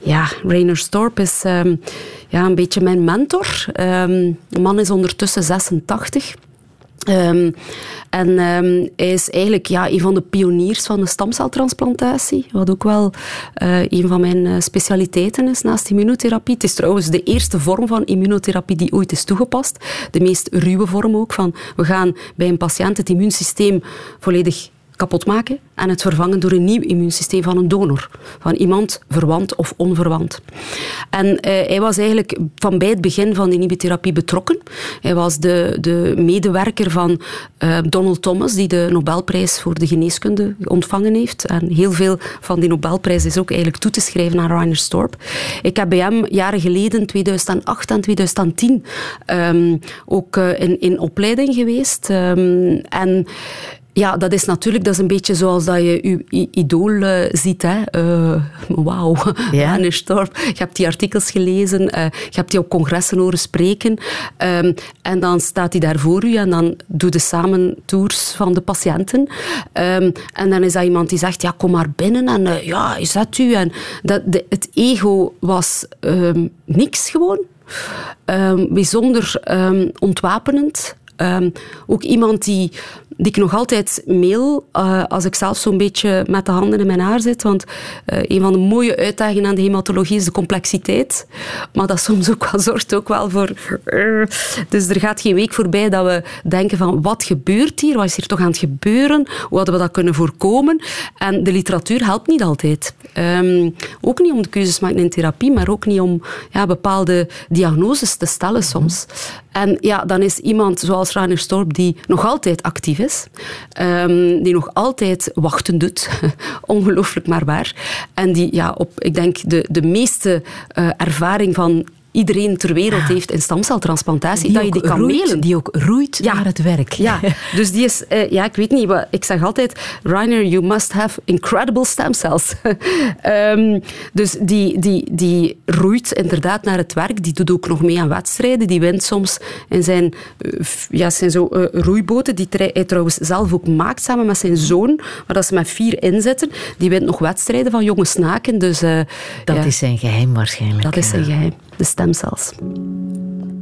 Ja, Rainer Storp is um, ja, een beetje mijn mentor. Um, de man is ondertussen 86. Um, en um, hij is eigenlijk ja, een van de pioniers van de stamceltransplantatie, wat ook wel uh, een van mijn uh, specialiteiten is naast immunotherapie. Het is trouwens de eerste vorm van immunotherapie die ooit is toegepast. De meest ruwe vorm ook, van we gaan bij een patiënt het immuunsysteem volledig kapot maken en het vervangen door een nieuw immuunsysteem van een donor. Van iemand verwant of onverwant. En uh, hij was eigenlijk van bij het begin van de immunotherapie betrokken. Hij was de, de medewerker van uh, Donald Thomas, die de Nobelprijs voor de geneeskunde ontvangen heeft. En heel veel van die Nobelprijs is ook eigenlijk toe te schrijven aan Rainer Storp. Ik heb bij hem jaren geleden, 2008 en 2010, um, ehm, ook uh, in, in opleiding geweest. Um, en ja, dat is natuurlijk dat is een beetje zoals dat je je idool uh, ziet. Hè. Uh, Wauw, ja. Storp. Je hebt die artikels gelezen, uh, je hebt die op congressen horen spreken. Um, en dan staat hij daar voor u en dan doe je samen tours van de patiënten. Um, en dan is dat iemand die zegt, ja, kom maar binnen en ja, is dat u? En dat, de, het ego was um, niks gewoon. bijzonder ontwapenend. ook iemand die die ik nog altijd mail uh, als ik zelf zo'n beetje met de handen in mijn haar zit. Want uh, een van de mooie uitdagingen aan de hematologie is de complexiteit. Maar dat soms ook wel zorgt ook wel voor... Uh, dus er gaat geen week voorbij dat we denken van wat gebeurt hier? Wat is hier toch aan het gebeuren? Hoe hadden we dat kunnen voorkomen? En de literatuur helpt niet altijd. Um, ook niet om de keuzes te maken in therapie, maar ook niet om ja, bepaalde diagnoses te stellen soms. En ja, dan is iemand zoals Rainer Storp die nog altijd actief is, um, die nog altijd wachten doet, ongelooflijk maar waar, en die ja, op, ik denk, de, de meeste uh, ervaring van iedereen ter wereld heeft in stamceltransplantatie, die dat je die kan roeit, mailen. Die ook roeit naar het werk. Ja, dus die is, uh, ja, ik weet niet, wat, ik zeg altijd, Rainer, you must have incredible stem cells. um, dus die, die, die roeit inderdaad naar het werk, die doet ook nog mee aan wedstrijden, die wint soms in zijn, uh, ja, zijn zo, uh, roeiboten, die hij trouwens zelf ook maakt samen met zijn zoon, waar dat ze met vier inzetten. Die wint nog wedstrijden van jonge snaken. Dus, dat ja, is zijn geheim waarschijnlijk. Dat is zijn geheim de stemcells. Zeer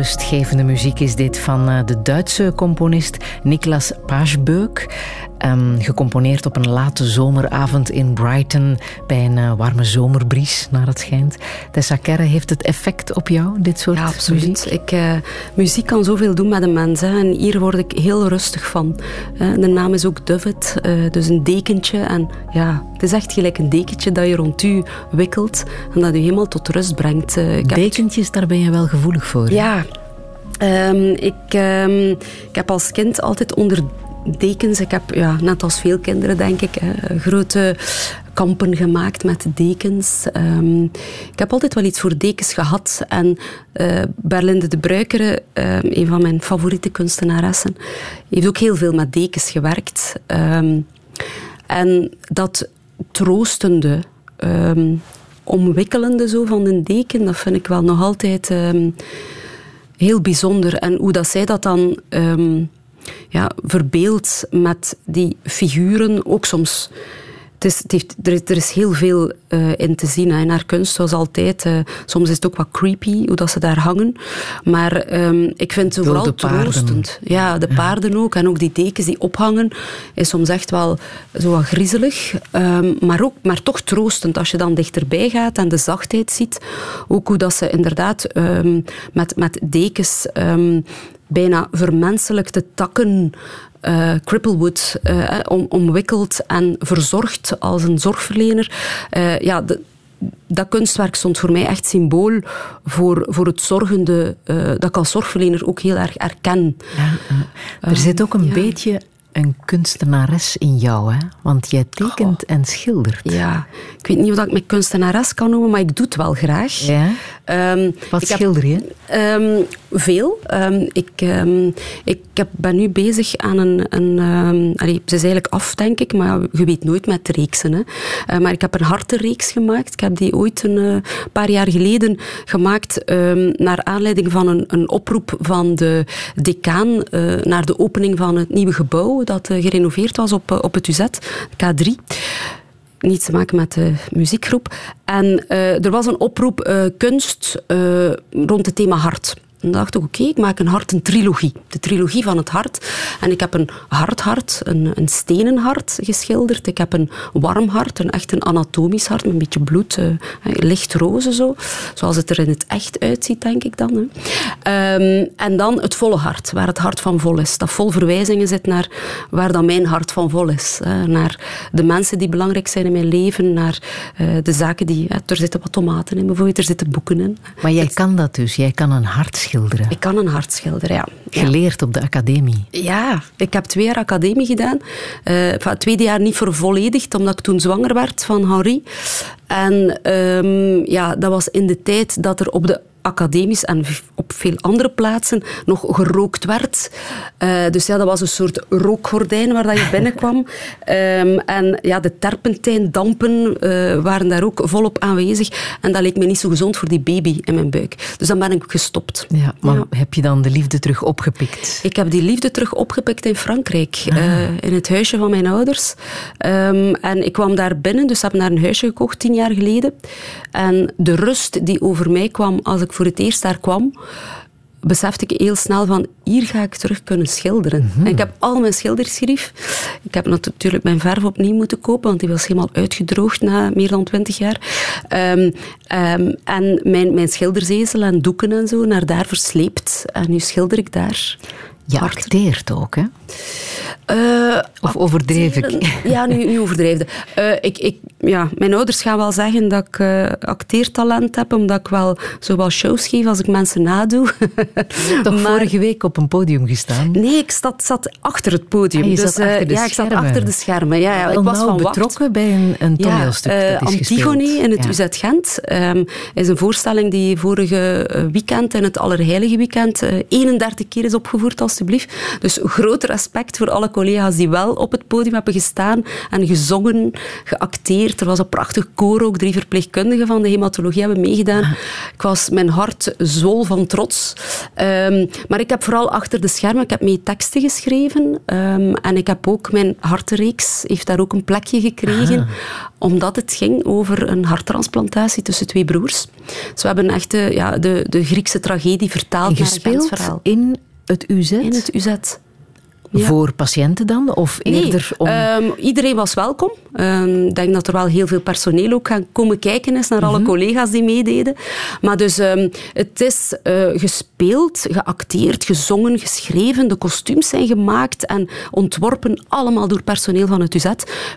rustgevende muziek is dit van eh, de Duitse componist Niklas Paasbeuk. Um, gecomponeerd op een late zomeravond in Brighton bij een uh, warme zomerbries, naar het schijnt. Tessa Kerre, heeft het effect op jou, dit soort ja, absoluut. muziek? Ik, uh, muziek kan zoveel doen met een mens. Hè. En hier word ik heel rustig van. de naam is ook Duvet, dus een dekentje. En ja, het is echt gelijk een dekentje dat je rond u wikkelt en dat je helemaal tot rust brengt. Dekentjes, daar ben je wel gevoelig voor. Ja. Um, ik, um, ik heb als kind altijd onder dekens. Ik heb, ja, net als veel kinderen denk ik, grote kampen gemaakt met dekens. Um, ik heb altijd wel iets voor dekens gehad. En uh, Berlinde de Bruikere, uh, een van mijn favoriete kunstenaressen, heeft ook heel veel met dekens gewerkt. Um, en dat troostende, um, omwikkelende zo van een deken, dat vind ik wel nog altijd heel bijzonder. En hoe dat zij dat dan ja, verbeeld met die figuren, ook soms. Het is, het heeft, er, er, is heel veel uh, in te zien hè, in haar kunst, zoals altijd. Uh, soms is het ook wat creepy hoe dat ze daar hangen. Maar um, ik vind het vooral troostend. Ja, de ja. paarden ook. En ook die dekens die ophangen, is soms echt wel zo wat griezelig. Um, maar, ook, maar toch troostend als je dan dichterbij gaat en de zachtheid ziet. Ook hoe dat ze inderdaad um, met, met dekens bijna vermenselijkte takken uh, Cripplewood uh, om, omwikkeld en verzorgd als een zorgverlener. Uh, ja, de, dat kunstwerk stond voor mij echt symbool voor, voor het zorgende, dat ik als zorgverlener ook heel erg erken. Ja, er zit ook een beetje een kunstenares in jou, hè? Want jij tekent Goh. en schildert. Ja, ik weet niet of ik me kunstenares kan noemen, maar ik doe het wel graag. Ja? Um, Wat schilder je? Um, veel. Um, ik, ik heb, ben nu bezig aan een... een allee, ze is eigenlijk af, denk ik, maar je weet nooit met reeksen. Hè. Uh, maar ik heb een hartenreeks gemaakt. Ik heb die ooit een uh, paar jaar geleden gemaakt naar aanleiding van een, een oproep van de decaan uh, naar de opening van het nieuwe gebouw dat gerenoveerd was op, op het UZ, K3 niets te maken met de muziekgroep. En uh, er was een oproep kunst rond het thema hart. En dacht ik, oké, okay, ik maak een hart, een trilogie. De trilogie van het hart. En ik heb een hard hart, een, een stenen hart geschilderd. Ik heb een warm hart, een echt een anatomisch hart, met een beetje bloed, uh, licht roze zo. Zoals het er in het echt uitziet, denk ik dan. Hè. Um, en dan het volle hart, waar het hart van vol is. Dat vol verwijzingen zit naar waar dan mijn hart van vol is. Hè. Naar de mensen die belangrijk zijn in mijn leven, naar uh, de zaken die... Hè, er zitten wat tomaten in bijvoorbeeld, er zitten boeken in. Maar jij kan dat dus, jij kan een hart schilderen. Ik kan een hart schilderen, ja. Geleerd op de academie? Ja, ik heb twee jaar academie gedaan. Uh, het tweede jaar niet vervolledigd, omdat ik toen zwanger werd van Henri. En um, ja, dat was in de tijd dat er op de academisch en op veel andere plaatsen nog gerookt werd. Uh, dus ja, dat was een soort rookgordijn waar dat je binnenkwam. um, en ja, de terpentijndampen uh, waren daar ook volop aanwezig. En dat leek me niet zo gezond voor die baby in mijn buik. Dus dan ben ik gestopt. Ja, maar ja. heb je dan de liefde terug opgepikt? Ik heb die liefde terug opgepikt in Frankrijk. Ah. Uh, in het huisje van mijn ouders. Um, en ik kwam daar binnen, dus heb naar een huisje gekocht tien jaar geleden. En de rust die over mij kwam als ik voor het eerst daar kwam, besefte ik heel snel van hier ga ik terug kunnen schilderen. Mm -hmm. En ik heb al mijn schilderschrief. Ik heb natuurlijk mijn verf opnieuw moeten kopen, want die was helemaal uitgedroogd na meer dan twintig jaar. Um, um, en mijn, mijn schilderzezel en doeken en zo naar daar versleept. En nu schilder ik daar. Je acteert ook, hè? Uh, of overdreef ik? Ja, nu, nu overdreefde. Uh, ik, ik, ja, mijn ouders gaan wel zeggen dat ik uh, acteertalent heb, omdat ik wel zowel shows geef als ik mensen nadoe. Toch maar, vorige week op een podium gestaan? Nee, ik zat, zat achter het podium. Ah, dus, achter de ja, ik zat achter de schermen. Ja, ja. Ik was van betrokken wacht. bij een, een toneelstuk ja, dat is Antigone gespeeld. in het ja. UZ Gent um, is een voorstelling die vorige weekend, in het Allerheilige weekend, 31 keer is opgevoerd, alstublieft. Dus groot respect voor alle collega's die wel op het podium hebben gestaan en gezongen, geacteerd. Er was een prachtig koor ook. Drie verpleegkundigen van de hematologie hebben meegedaan. Ik was, mijn hart zwol van trots. Ehm, maar ik heb vooral achter de schermen, ik heb mee teksten geschreven. Ehm, en ik heb ook mijn hartenreeks, heeft daar ook een plekje gekregen. Omdat het ging over een harttransplantatie tussen twee broers. Dus we hebben echt de, ja, de, de Griekse tragedie vertaald en gespeeld in het UZ? In het UZ. Voor patiënten dan? Of eerder om... Ehm, iedereen was welkom. Ehm, ik denk dat er wel heel veel personeel ook gaan komen kijken is naar alle mhm. collega's die meededen. Maar dus um, het is uh, gespeeld, geacteerd, gezongen, geschreven. De kostuums zijn gemaakt en ontworpen allemaal door personeel van het UZ.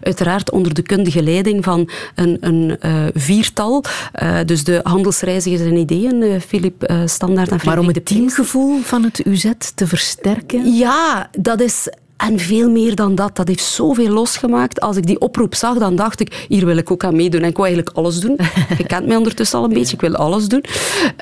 Uiteraard onder de kundige leiding van een, een uh, viertal. Uh, dus de handelsreizigers en ideeën, Filip Standaard en Frederik Maar om het teamgevoel van het UZ te versterken? Ja, dat is en veel meer dan dat. Dat heeft zoveel losgemaakt. Als ik die oproep zag, dan dacht ik, hier wil ik ook aan meedoen. En ik wil eigenlijk alles doen. Je kent mij ondertussen al een beetje, ik wil alles doen.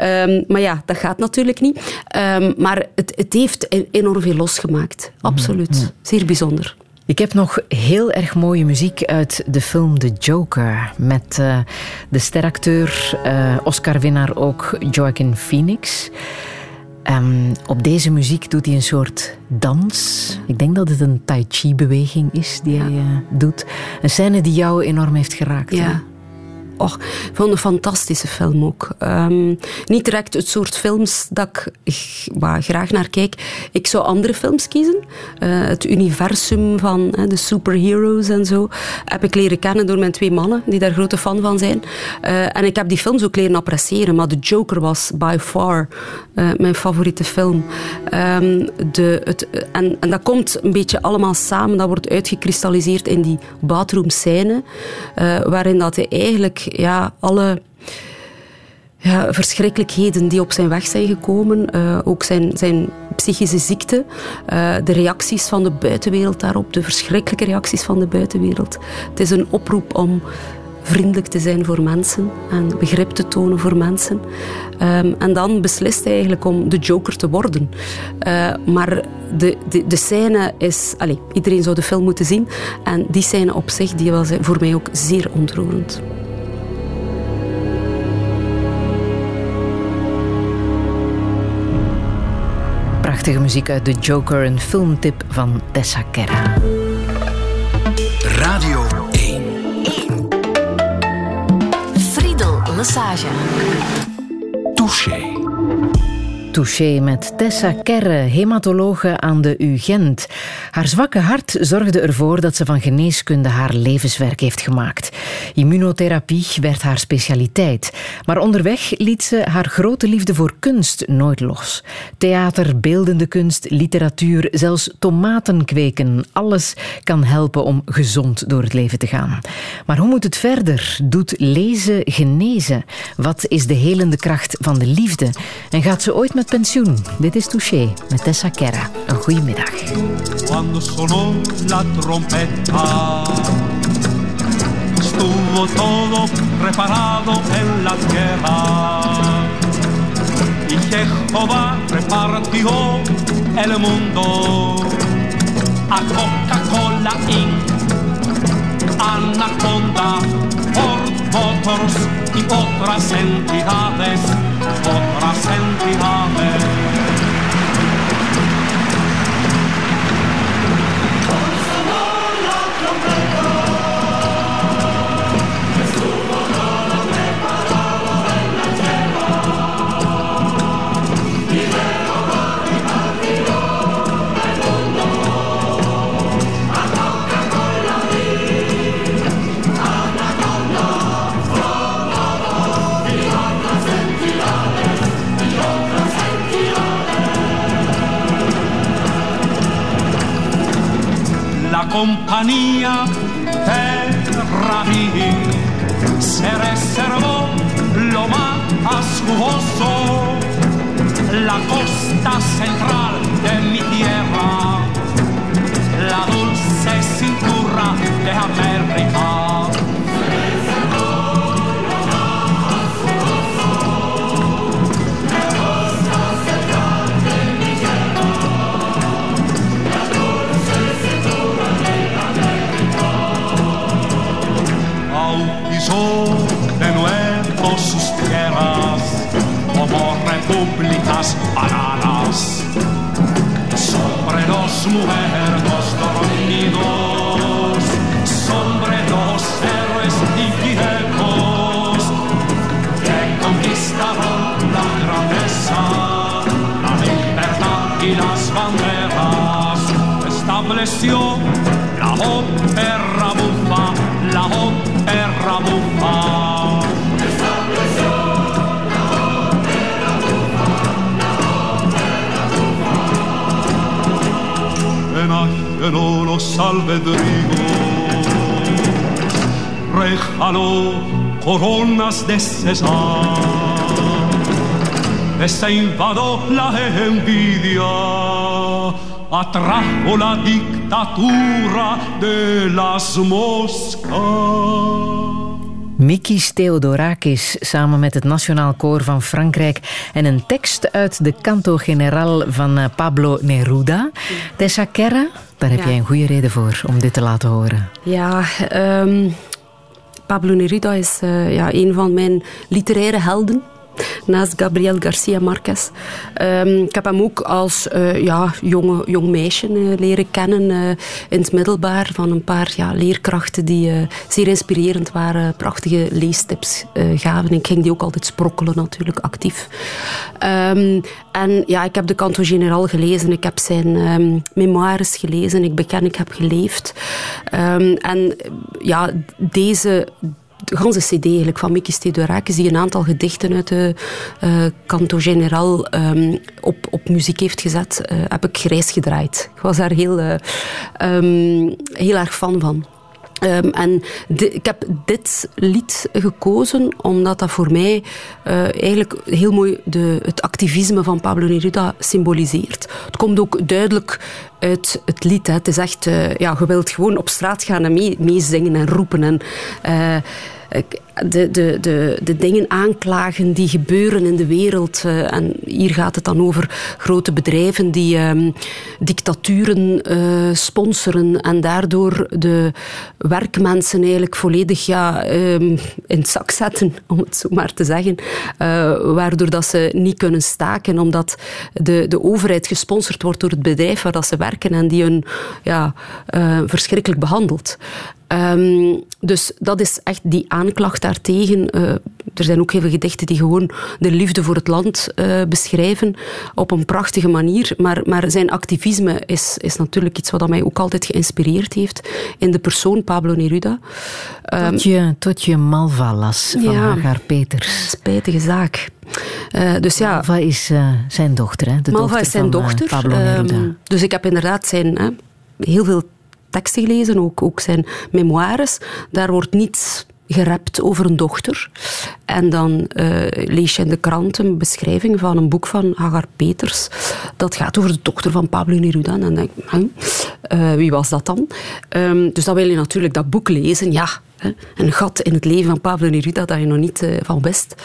Um, maar ja, dat gaat natuurlijk niet. Um, maar het, het heeft e-, enorm veel losgemaakt. Absoluut. Zeer bijzonder. Ik heb nog heel erg mooie muziek uit de film The Joker. Met uh, de steracteur, uh, Oscar-winnaar ook Joaquin Phoenix. Um, op deze muziek doet hij een soort dans. Ik denk dat het een tai chi beweging is die hij uh, doet. Een scène die jou enorm heeft geraakt. Ja. Och, ik vond een fantastische film ook. Um, niet direct het soort films dat ik graag naar kijk. Ik zou andere films kiezen. Uh, het universum van de superheroes en zo heb ik leren kennen door mijn twee mannen, die daar grote fan van zijn. Uh, en ik heb die films ook leren appreciëren. Maar The Joker was by far mijn favoriete film. Um, de, het, en, en dat komt een beetje allemaal samen. Dat wordt uitgekristalliseerd in die bathroom scène. waarin dat hij eigenlijk ja, alle ja, verschrikkelijkheden die op zijn weg zijn gekomen, uh, ook zijn, zijn psychische ziekte, uh, de reacties van de buitenwereld daarop, de verschrikkelijke reacties van de buitenwereld. Het is een oproep om vriendelijk te zijn voor mensen en begrip te tonen voor mensen. Um, en dan beslist hij eigenlijk om de Joker te worden. Uh, maar de, de, de scène is... Allez, iedereen zou de film moeten zien. En die scène op zich die was voor mij ook zeer ontroerend. Prachtige muziek uit The Joker, een filmtip van Tessa Kerra. Radio 1. 1. Friedel Lassage. Touché. Touché met Tessa Kerre, hematologe aan de UGent. Haar zwakke hart zorgde ervoor dat ze van geneeskunde haar levenswerk heeft gemaakt. Immunotherapie werd haar specialiteit. Maar onderweg liet ze haar grote liefde voor kunst nooit los. Theater, beeldende kunst, literatuur, zelfs tomaten kweken. Alles kan helpen om gezond door het leven te gaan. Maar hoe moet het verder? Doet lezen genezen? Wat is de helende kracht van de liefde? En gaat ze ooit met pensioen? Dit is Touché met Tessa Kerra. Een goede sonó la trompeta estuvo todo preparado en la tierra y Jehová repartió el mundo a Coca-Cola Inc. Anaconda, Ford Motors y otras entidades, och våra sändningar entidades. compañía Ferrari se reservó lo más jugoso, la costa central de mi tierra, la dulce cintura de América. súplicas aladas sobre los muertos dormidos, sobre los héroes y viejos que conquistaron la grandeza, la libertad y las banderas, estableció la ópera. che non lo salve coronas de César, se invadó la envidia, atrajo la dictadura de las moscas. Mikis Theodorakis samen met het Nationaal Koor van Frankrijk en een tekst uit de Canto General van eh, Pablo Neruda. Tessa Kerra, daar heb Ja. jij een goede reden voor om dit te laten horen. Ja, ehm, Pablo Neruda is eh, ja, een van mijn literaire helden. Naast Gabriel Garcia Marquez. Ehm, ik heb hem ook als eh, ja, jonge, jong meisje eh, leren kennen eh, in het middelbaar van een paar ja, leerkrachten die zeer inspirerend waren, prachtige leestips gaven. Ik ging die ook altijd sprokkelen natuurlijk, actief. Ehm, en ja, ik heb de Canto General gelezen, ik heb zijn ehm, memoires gelezen, ik beken, ik heb geleefd. En ja, deze de ganse cd eigenlijk van Mikis Theodorakis, die een aantal gedichten uit de eh, Canto General ehm, op, op muziek heeft gezet, eh, heb ik grijs gedraaid. Ik was daar heel, eh, ehm, heel erg fan van. Ehm, en ik heb dit lied gekozen omdat dat voor mij eh, eigenlijk heel mooi de, het activisme van Pablo Neruda symboliseert. Het komt ook duidelijk uit het lied. Hè. Het is echt, eh, ja, je wilt gewoon op straat gaan en mee- meezingen en roepen. En, eh, de, de, de, de dingen aanklagen die gebeuren in de wereld. eh, en hier gaat het dan over grote bedrijven die ehm, dictaturen eh, sponsoren en daardoor de werkmensen eigenlijk volledig ja, ehm, in het zak zetten, om het zo maar te zeggen. Eh, waardoor dat ze niet kunnen staken, omdat de, de overheid gesponsord wordt door het bedrijf waar dat ze werken en die hun ja, verschrikkelijk behandelt. Ehm, dus dat is echt die aanklacht daartegen. Eh, er zijn ook heel veel gedichten die gewoon de liefde voor het land eh, beschrijven op een prachtige manier. Maar, maar zijn activisme is, is natuurlijk iets wat mij ook altijd geïnspireerd heeft in de persoon Pablo Neruda. Ehm, Tot je, tot je Malva las van Ja. Hagar Peters. spijtige zaak. Eh, dus ja, Malva is zijn dochter, hè? De Malva dochter is zijn van, dochter. Pablo Neruda. Ehm, dus ik heb inderdaad zijn, hè, heel veel teksten gelezen, ook, ook zijn memoires. Daar wordt niets gerapt over een dochter. En dan eh, lees je in de krant een beschrijving van een boek van Hagar Peters. Dat gaat over de dochter van Pablo Neruda. En dan denk eh, wie was dat dan? Ehm, dus dan wil je natuurlijk dat boek lezen. Ja, een gat in het leven van Pablo Neruda dat je nog niet eh, van wist.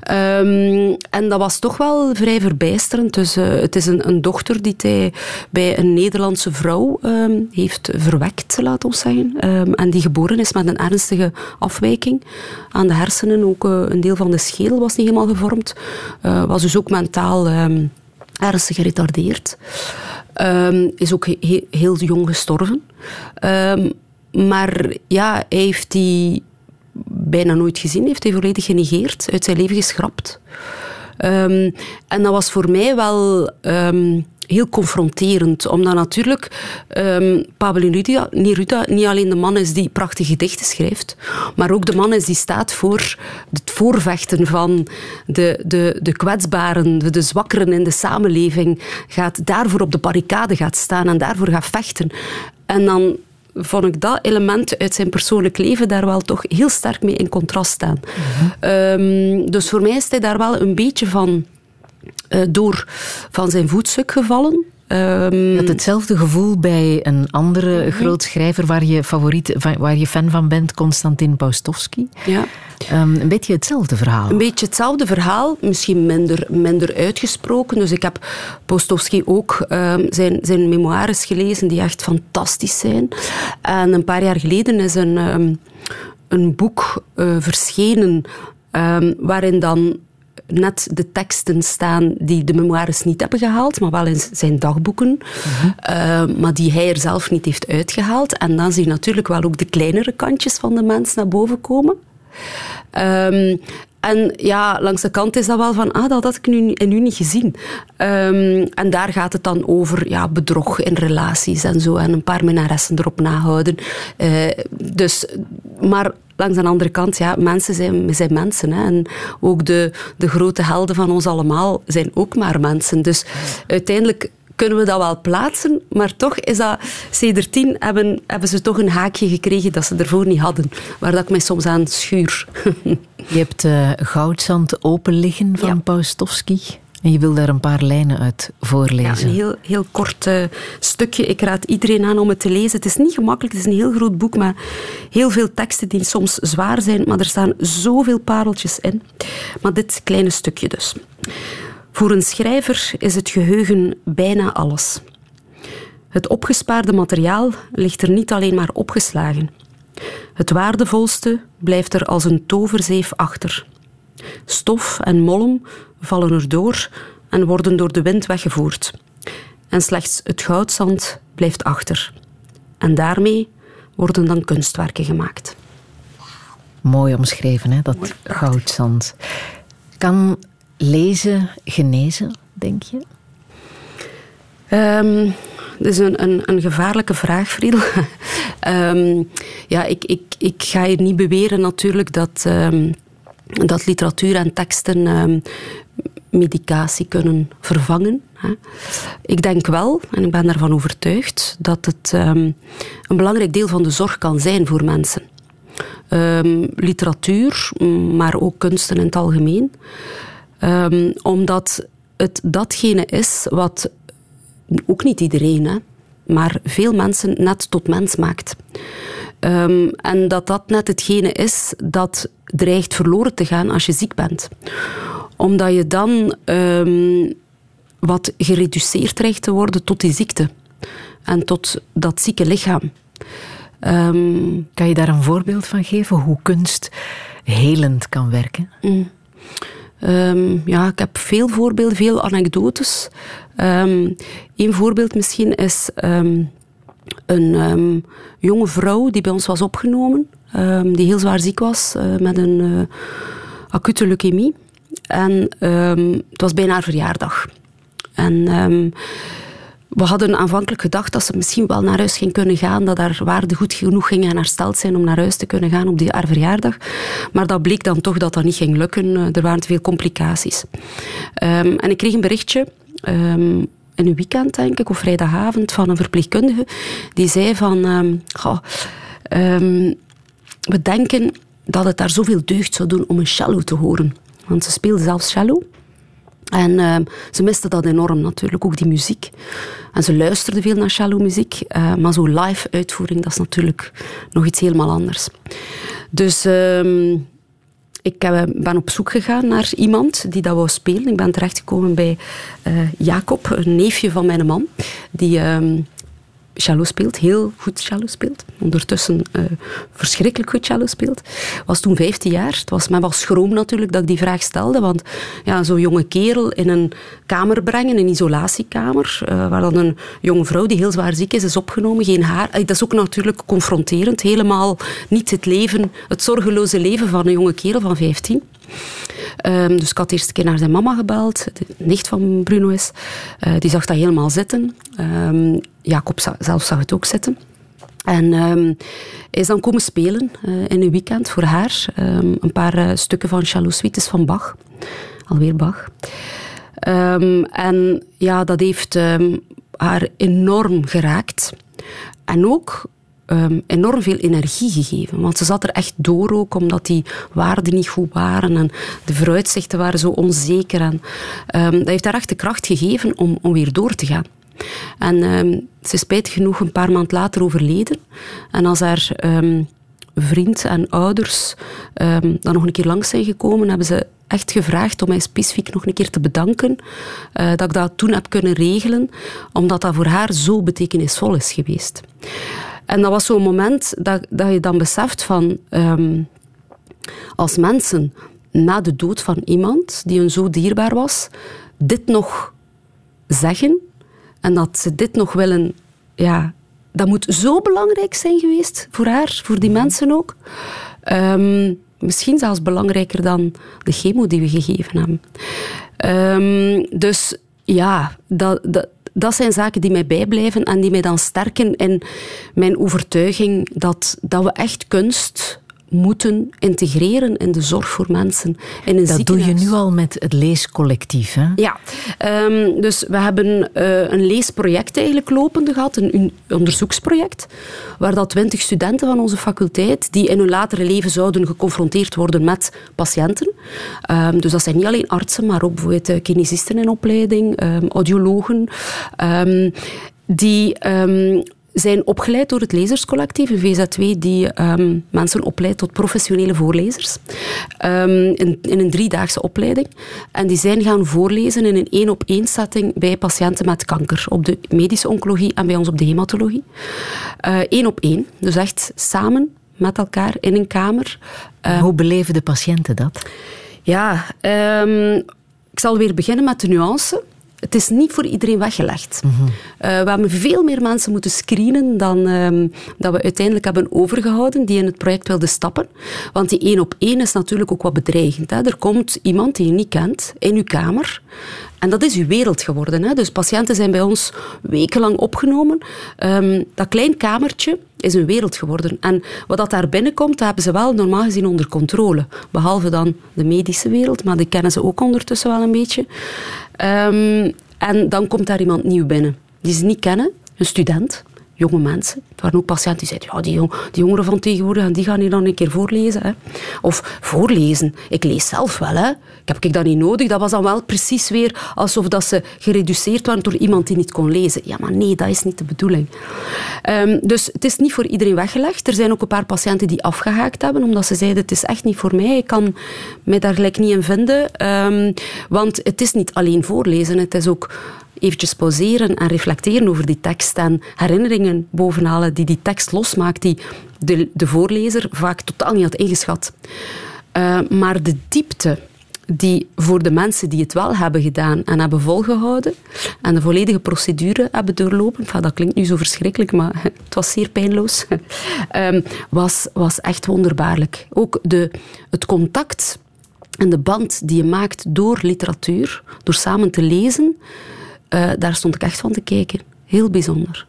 Ehm, en dat was toch wel vrij verbijsterend. Dus eh, het is een, een dochter die hij bij een Nederlandse vrouw ehm, heeft verwekt, laat ons zeggen. Ehm, en die geboren is met een ernstige afwijking aan de hersenen. Ook eh, een deel van de schedel was niet helemaal gevormd. Was dus ook mentaal ernstig geretardeerd. Ehm, is ook he- heel jong gestorven. Maar ja, hij heeft die bijna nooit gezien, heeft hij volledig genegeerd, uit zijn leven geschrapt. Ehm, en dat was voor mij wel ehm, heel confronterend, omdat natuurlijk ehm, Pablo Neruda, niet alleen de man is die prachtige gedichten schrijft, maar ook de man is die staat voor het voorvechten van de, de, de kwetsbaren, de, de zwakkeren in de samenleving, gaat daarvoor op de barricade gaat staan en daarvoor gaat vechten. En dan vond ik dat element uit zijn persoonlijk leven daar wel toch heel sterk mee in contrast staan. Ehm, dus voor mij is hij daar wel een beetje van eh, door van zijn voetstuk gevallen. Ehm, Je had hetzelfde gevoel bij een andere Mhm. groot schrijver waar je, favoriet, waar je fan van bent, Konstantin Paustovsky. ja. Ehm, een beetje hetzelfde verhaal. Een beetje hetzelfde verhaal, misschien minder, minder uitgesproken. Dus ik heb Postovski ook ehm, zijn, zijn memoires gelezen, die echt fantastisch zijn. En een paar jaar geleden is een, ehm, een boek eh, verschenen waarin dan net de teksten staan die de memoires niet hebben gehaald, maar wel in zijn dagboeken, uh, maar die hij er zelf niet heeft uitgehaald. En dan zie je natuurlijk wel ook de kleinere kantjes van de mens naar boven komen. Um, en ja, langs de kant is dat wel van, ah, dat had ik nu, in u niet gezien. Um, en daar gaat het dan over ja, bedrog in relaties en zo. En een paar minnaressen erop nahouden. Uh, dus, maar langs de andere kant, ja, mensen zijn, zijn mensen. Hè. En ook de, de grote helden van ons allemaal zijn ook maar mensen. Dus uiteindelijk kunnen we dat wel plaatsen, maar toch is dat, CD10 hebben, hebben ze toch een haakje gekregen dat ze ervoor niet hadden, waar dat ik mij soms aan schuur. Je hebt uh, Goudzand open liggen van ja. Paustowski. En je wil daar een paar lijnen uit voorlezen. Ja, een heel, heel kort uh, stukje. Ik raad iedereen aan om het te lezen. Het is niet gemakkelijk, het is een heel groot boek, maar heel veel teksten die soms zwaar zijn, maar er staan zoveel pareltjes in. Maar dit kleine stukje dus. Voor een schrijver is het geheugen bijna alles. Het opgespaarde materiaal ligt er niet alleen maar opgeslagen. Het waardevolste blijft er als een toverzeef achter. Stof en mollen vallen erdoor en worden door de wind weggevoerd. En slechts het goudzand blijft achter. En daarmee worden dan kunstwerken gemaakt. Mooi omschreven, hè, dat Mooi, goudzand. Kan lezen genezen, denk je? Um, dat is een, een, een, gevaarlijke vraag, Friedel. um, ja, ik, ik, ik ga hier niet beweren natuurlijk dat, um, dat literatuur en teksten medicatie kunnen vervangen. Hè. Ik denk wel, en ik ben daarvan overtuigd, dat het een belangrijk deel van de zorg kan zijn voor mensen. literatuur, maar ook kunsten in het algemeen. Um, omdat het datgene is wat ook niet iedereen, hè, maar veel mensen net tot mens maakt. Um, en dat dat net hetgene is dat dreigt verloren te gaan als je ziek bent. Omdat je dan um, wat gereduceerd dreigt te worden tot die ziekte. En tot dat zieke lichaam. Um, kan je daar een voorbeeld van geven hoe kunst helend kan werken? Mm. Um, ja, ik heb veel voorbeelden, veel anekdotes. Um, een voorbeeld misschien is um, een jonge vrouw die bij ons was opgenomen, die heel zwaar ziek was uh, met een uh, acute leukemie. En het was bijna haar verjaardag. En we hadden aanvankelijk gedacht dat ze misschien wel naar huis ging kunnen gaan, dat haar waarde goed genoeg ging en hersteld zijn om naar huis te kunnen gaan op die, haar verjaardag. Maar dat bleek dan toch dat dat niet ging lukken. Eh, er waren te veel complicaties. Um, en ik kreeg een berichtje um, in een weekend, denk ik, of vrijdagavond, van een verpleegkundige. Die zei van... Oh, we denken dat het daar zoveel deugd zou doen om een cello te horen. Want ze speelde zelfs cello. En uh, ze miste dat enorm natuurlijk, ook die muziek. En ze luisterde veel naar cello-muziek, uh, maar zo'n live uitvoering, dat is natuurlijk nog iets helemaal anders. Dus uh, ik ben op zoek gegaan naar iemand die dat wou spelen. Ik ben terechtgekomen bij uh, Jacob, een neefje van mijn man, die ehm, cello speelt, heel goed cello speelt. Ondertussen uh, verschrikkelijk goed cello speelt. Was toen 15 jaar. Het was met wel schroom natuurlijk dat ik die vraag stelde. Want ja, zo'n jonge kerel in een kamer brengen, een isolatiekamer, uh, waar dan een jonge vrouw die heel zwaar ziek is, is opgenomen, geen haar. Dat is ook natuurlijk confronterend. Helemaal niet het leven, het zorgeloze leven van een jonge kerel van 15. Um, dus ik had eerst een keer naar zijn mama gebeld, de nicht van Bruno is. Uh, die zag dat helemaal zitten. Um, Jacob zelf zag het ook zitten. En hij is dan komen spelen uh, in een weekend voor haar. een paar uh, stukken van Chalot Suites van Bach. Alweer Bach. en ja, dat heeft haar enorm geraakt. En ook um, enorm veel energie gegeven. Want ze zat er echt door ook, omdat die waarden niet goed waren en de vooruitzichten waren zo onzeker. En, um, dat heeft haar echt de kracht gegeven om, om weer door te gaan. En um, ze is spijtig genoeg een paar maanden later overleden. En als haar vriend en ouders dan nog een keer langs zijn gekomen, hebben ze echt gevraagd om mij specifiek nog een keer te bedanken uh, dat ik dat toen heb kunnen regelen, omdat dat voor haar zo betekenisvol is geweest. En dat was zo'n moment dat, dat je dan beseft van... Um, als mensen na de dood van iemand die hun zo dierbaar was, dit nog zeggen en dat ze dit nog willen, ja, dat moet zo belangrijk zijn geweest voor haar, voor die mensen ook. Um, misschien zelfs belangrijker dan de chemo die we gegeven hebben. Um, dus ja, dat, dat, dat zijn zaken die mij bijblijven en die mij dan sterken in mijn overtuiging dat, dat we echt kunst moeten integreren in de zorg voor mensen. In een dat doe je nu al met het leescollectief, hè? Ja. Um, dus we hebben uh, een leesproject eigenlijk lopende gehad, een, onderzoeksproject, waar dat twintig studenten van onze faculteit, die in hun latere leven zouden geconfronteerd worden met patiënten. Um, dus dat zijn niet alleen artsen, maar ook bijvoorbeeld uh, kinesisten in opleiding, um, audiologen, die zijn opgeleid door het Lezerscollectief, een VZ2 die um, mensen opleidt tot professionele voorlezers. Um, in, in, een driedaagse opleiding. En die zijn gaan voorlezen in een één-op-één setting bij patiënten met kanker. Op de medische oncologie en bij ons op de hematologie. Eén uh, op één. Dus echt samen met elkaar in een kamer. Uh, Hoe beleven de patiënten dat? Ja, um, ik zal weer beginnen met de nuance het is niet voor iedereen weggelegd. Uh, we hebben veel meer mensen moeten screenen dan um, dat we uiteindelijk hebben overgehouden die in het project wilden stappen. Want die één op één is natuurlijk ook wat bedreigend. Hè. Er komt iemand die je niet kent in uw kamer. En dat is uw wereld geworden. Hè. Dus patiënten zijn bij ons wekenlang opgenomen. Um, dat klein kamertje is een wereld geworden. En wat dat daar binnenkomt, dat hebben ze wel normaal gezien onder controle. Behalve dan de medische wereld, maar die kennen ze ook ondertussen wel een beetje. Um, en dan komt daar iemand nieuw binnen, die ze niet kennen, een student jonge mensen. Er waren ook patiënten die zeiden, ja, die, jong, die jongeren van tegenwoordig, en die gaan hier dan een keer voorlezen. Hè. Of voorlezen. Ik lees zelf wel. Hè. Ik heb ik dat niet nodig. Dat was dan wel precies weer alsof dat ze gereduceerd waren door iemand die niet kon lezen. Ja, maar nee, dat is niet de bedoeling. Um, dus het is niet voor iedereen weggelegd. Er zijn ook een paar patiënten die afgehaakt hebben, omdat ze zeiden, het is echt niet voor mij. Ik kan mij daar gelijk niet in vinden. Um, want het is niet alleen voorlezen. Het is ook eventjes pauzeren en reflecteren over die tekst en herinneringen bovenhalen die die tekst losmaakt, die de, de voorlezer vaak totaal niet had ingeschat. Uh, maar de diepte die voor de mensen die het wel hebben gedaan en hebben volgehouden en de volledige procedure hebben doorlopen, dat klinkt nu zo verschrikkelijk, maar het was zeer pijnloos, um, was, was echt wonderbaarlijk. Ook de, het contact en de band die je maakt door literatuur, door samen te lezen, uh, daar stond ik echt van te kijken. Heel bijzonder.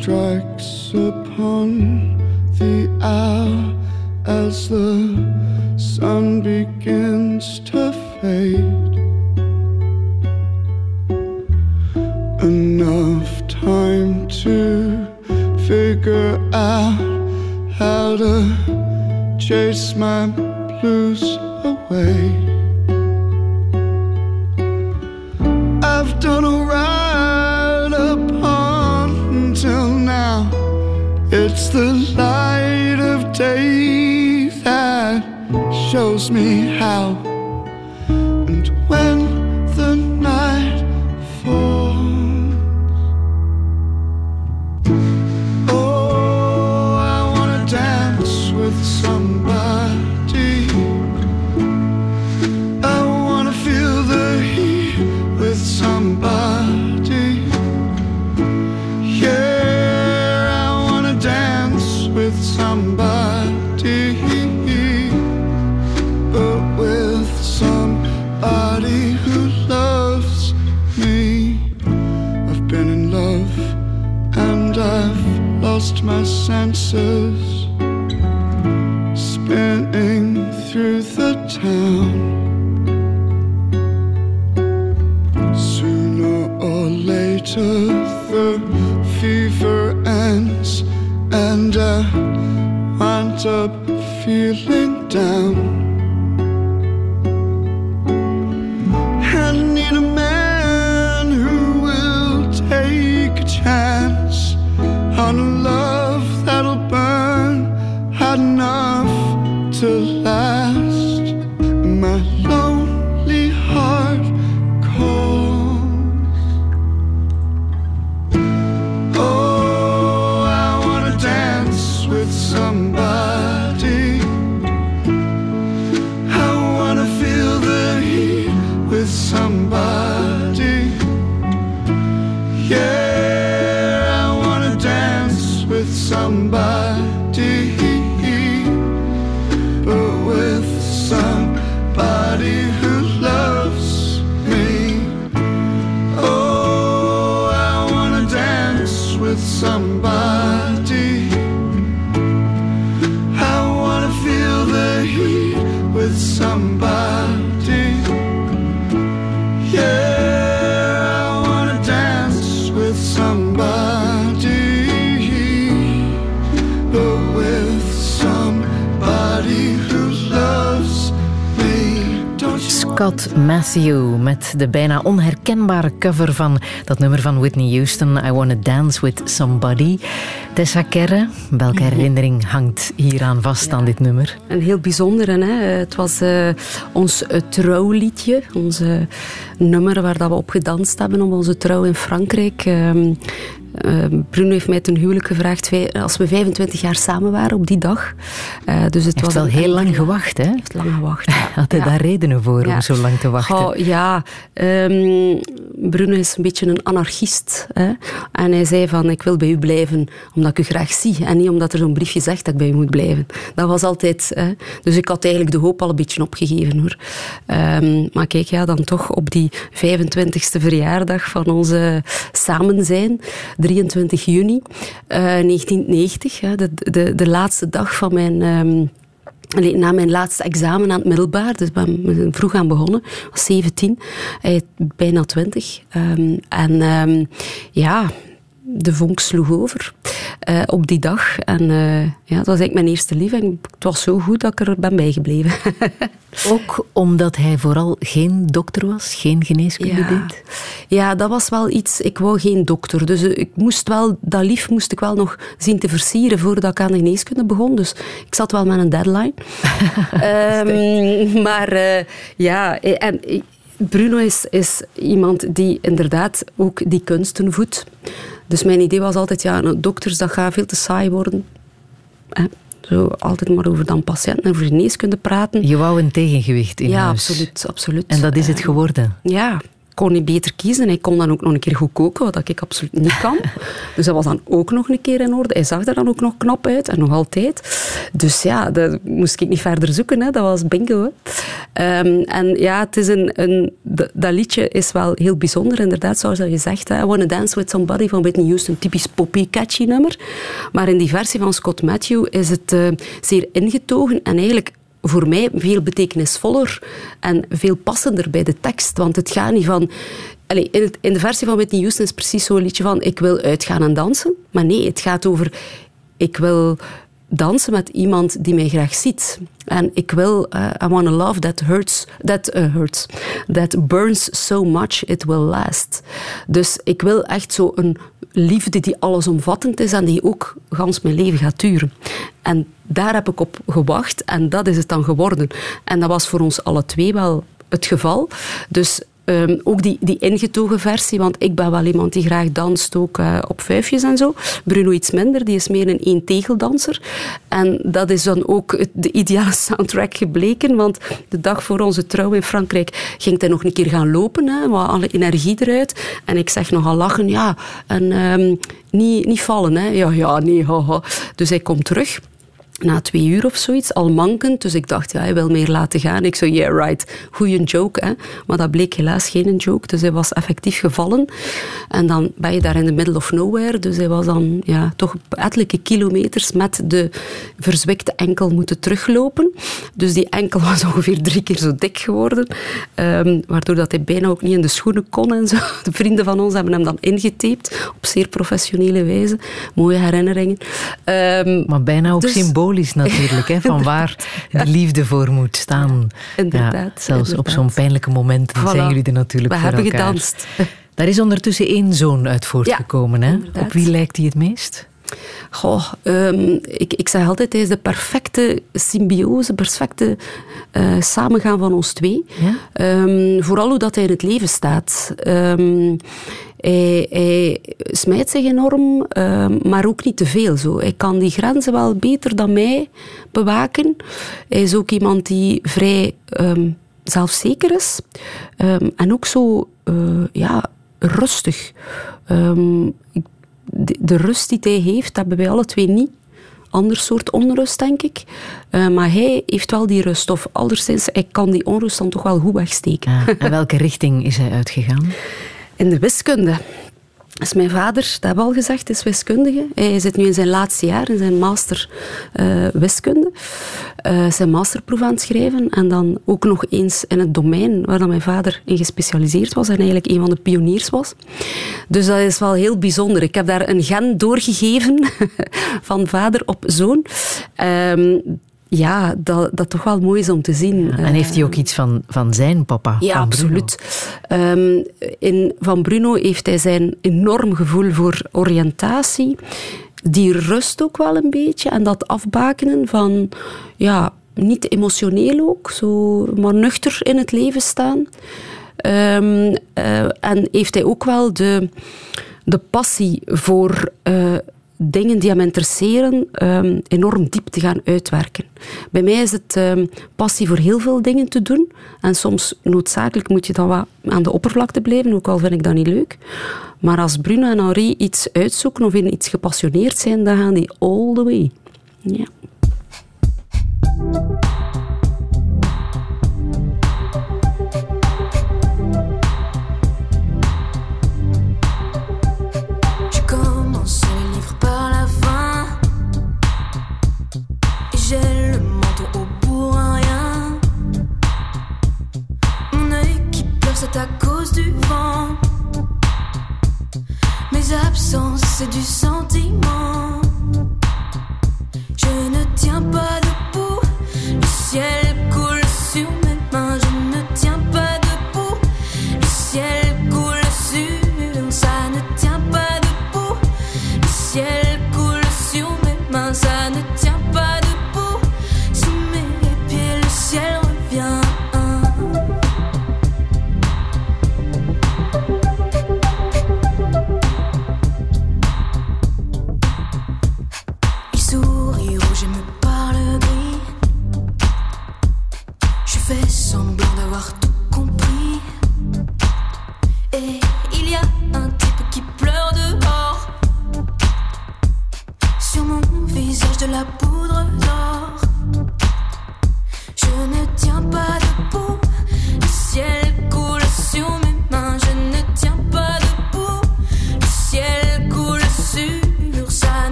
Strikes upon the hour as the sun chase my blues away. I've done alright up until now. It's the light of day that shows me how. Met de bijna onherkenbare cover van dat nummer van Whitney Houston, I Wanna Dance With Somebody. Tessa Kerre, welke herinnering hangt hieraan vast aan dit nummer? Een heel bijzondere. Hè? Het was eh, ons trouwliedje, ons nummer waar dat we op gedanst hebben op onze trouw in Frankrijk. Ehm, Bruno heeft mij ten huwelijk gevraagd als we 25 jaar samen waren op die dag. Uh, dus het was wel heel lang gewacht, hè? Heeft lang gewacht. Had hij ja. daar redenen voor ja. om zo lang te wachten? Oh, ja, um, Bruno is een beetje een anarchist. Hè? En hij zei van, ik wil bij u blijven omdat ik u graag zie. En niet omdat er zo'n briefje zegt dat ik bij u moet blijven. Dat was altijd... Hè? Dus ik had eigenlijk de hoop al een beetje opgegeven, hoor. Um, maar kijk, ja, dan toch op die 25e verjaardag van onze samen zijn... 23 juni uh, 1990, hè, de, de, de laatste dag van mijn... Allee, na mijn laatste examen aan het middelbaar, dus ben vroeg aan begonnen, was 17, bijna 20. Um, en um, ja, de vonk sloeg over uh, op die dag. En uh, ja, het was eigenlijk mijn eerste lief. En het was zo goed dat ik er ben bijgebleven. Ook omdat hij vooral geen dokter was, geen geneeskunde ja. deed? Ja, dat was wel iets. Ik wou geen dokter. Dus uh, ik moest wel, dat lief moest ik wel nog zien te versieren voordat ik aan de geneeskunde begon. Dus ik zat wel met een deadline. um, maar ja, en Bruno is, is iemand die inderdaad ook die kunsten voedt. Dus mijn idee was altijd, ja, nou, dokters, dat gaat veel te saai worden. Hè? Zo altijd maar over dan patiënten en over geneeskunde praten. Je wou een tegengewicht in ja, huis. absoluut, absoluut. En dat is het geworden? Uh, ja, kon niet beter kiezen. Hij kon dan ook nog een keer goed koken, wat ik absoluut niet kan. dus dat was dan ook nog een keer in orde. Hij zag er dan ook nog knap uit, en nog altijd. Dus ja, dat moest ik niet verder zoeken. Hè. Dat was bingo. Um, en ja, het is een, een, dat liedje is wel heel bijzonder, inderdaad, zoals je zegt. Hè. I Wanna Dance With Somebody van Whitney Houston, typisch poppy, catchy nummer. Maar in die versie van Scott Matthew is het uh, zeer ingetogen en eigenlijk voor mij veel betekenisvoller en veel passender bij de tekst. Want het gaat niet van... In, de versie van Whitney Houston is precies zo'n liedje van ik wil uitgaan en dansen. Maar nee, het gaat over ik wil dansen met iemand die mij graag ziet. En ik wil, uh, I want a love that hurts, that uh, hurts, that burns so much it will last. Dus ik wil echt zo een liefde die allesomvattend is en die ook gans mijn leven gaat duren. En daar heb ik op gewacht en dat is het dan geworden. En dat was voor ons alle twee wel het geval. Dus Um, ook die, die ingetogen versie, want ik ben wel iemand die graag danst, ook uh, op vijfjes en zo. Bruno iets minder, die is meer een eentegeldanser. En dat is dan ook de ideale soundtrack gebleken, want de dag voor onze trouw in Frankrijk ging hij nog een keer gaan lopen, hè, wat alle energie eruit. En ik zeg nogal lachen, ja, en um, niet, niet vallen, hè. Ja, ja, nee, haha. Dus hij komt terug na twee uur of zoiets, al mankend. Dus ik dacht, ja, hij wil meer laten gaan. Ik zo, yeah, right. Goeie joke, hè. Maar dat bleek helaas geen joke. Dus hij was effectief gevallen. En dan ben je daar in the middle of nowhere. Dus hij was dan ja, toch ettelijke kilometers met de verzwikte enkel moeten teruglopen. Dus die enkel was ongeveer drie keer zo dik geworden. Um, waardoor dat hij bijna ook niet in de schoenen kon en zo. De vrienden van ons hebben hem dan ingetaped. Op zeer professionele wijze. Mooie herinneringen. Um, maar bijna ook dus, symbolisch natuurlijk, hè, van waar de liefde voor moet staan. Inderdaad. Ja, zelfs inderdaad. op zo'n pijnlijke moment voilà. zijn jullie er natuurlijk We voor hebben elkaar. gedanst. Daar is ondertussen één zoon uit voortgekomen. Ja, hè? inderdaad. Op wie lijkt hij het meest? Goh, um, ik, ik zeg altijd, hij is de perfecte symbiose, perfecte uh, samengaan van ons twee. Ja? Um, vooral hoe dat hij in het leven staat. Um, hij, hij, smijt zich enorm, uh, maar ook niet te veel. Zo. Hij kan die grenzen wel beter dan mij bewaken. Hij is ook iemand die vrij um, zelfzeker is. Um, en ook zo uh, ja, rustig. De, de rust die hij heeft, dat hebben wij alle twee niet ander soort onrust, denk ik. Uh, maar hij heeft wel die rust. Of anderszins, hij kan die onrust dan toch wel goed wegsteken. Ja, en welke richting is hij uitgegaan? In de wiskunde is mijn vader, dat hebben al gezegd, is wiskundige. Hij zit nu in zijn laatste jaar in zijn master uh, wiskunde. Uh, zijn masterproef aan het schrijven. En dan ook nog eens in het domein waar dan mijn vader in gespecialiseerd was. En eigenlijk een van de pioniers was. Dus dat is wel heel bijzonder. Ik heb daar een gen doorgegeven van vader op zoon. Um, ja, dat, dat toch wel mooi is om te zien. en heeft hij ook iets van, van zijn papa? Ja, van absoluut. Um, in, van Bruno heeft hij zijn enorm gevoel voor oriëntatie. Die rust ook wel een beetje. En dat afbakenen van, ja, niet emotioneel ook, zo, maar nuchter in het leven staan. Um, uh, en heeft hij ook wel de, de passie voor... Uh, dingen die hem interesseren um, enorm diep te gaan uitwerken. Bij mij is het um, passie voor heel veel dingen te doen. En soms noodzakelijk moet je dan wat aan de oppervlakte blijven, ook al vind ik dat niet leuk. Maar als Bruno en Henri iets uitzoeken of in iets gepassioneerd zijn, dan gaan die all the way. Ja. À cause du vent. Mes absences, c'est du sentiment. Je ne tiens pas debout, le ciel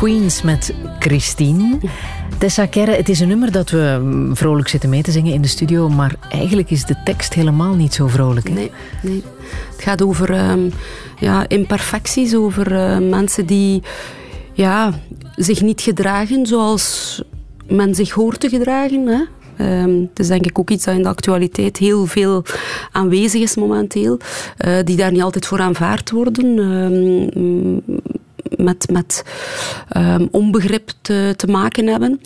Queens met Christine. Tessa Kerre, het is een nummer dat we mm, vrolijk zitten mee te zingen in de studio, maar eigenlijk is de tekst helemaal niet zo vrolijk. Nee, nee. Het gaat over ehm, ja, imperfecties, over eh, mensen die ja, zich niet gedragen zoals men zich hoort te gedragen. Hè. Ehm, het is denk ik ook iets dat in de actualiteit heel veel aanwezig is momenteel, eh, die daar niet altijd voor aanvaard worden. Ehm, met, met um, onbegrip te, te, maken hebben.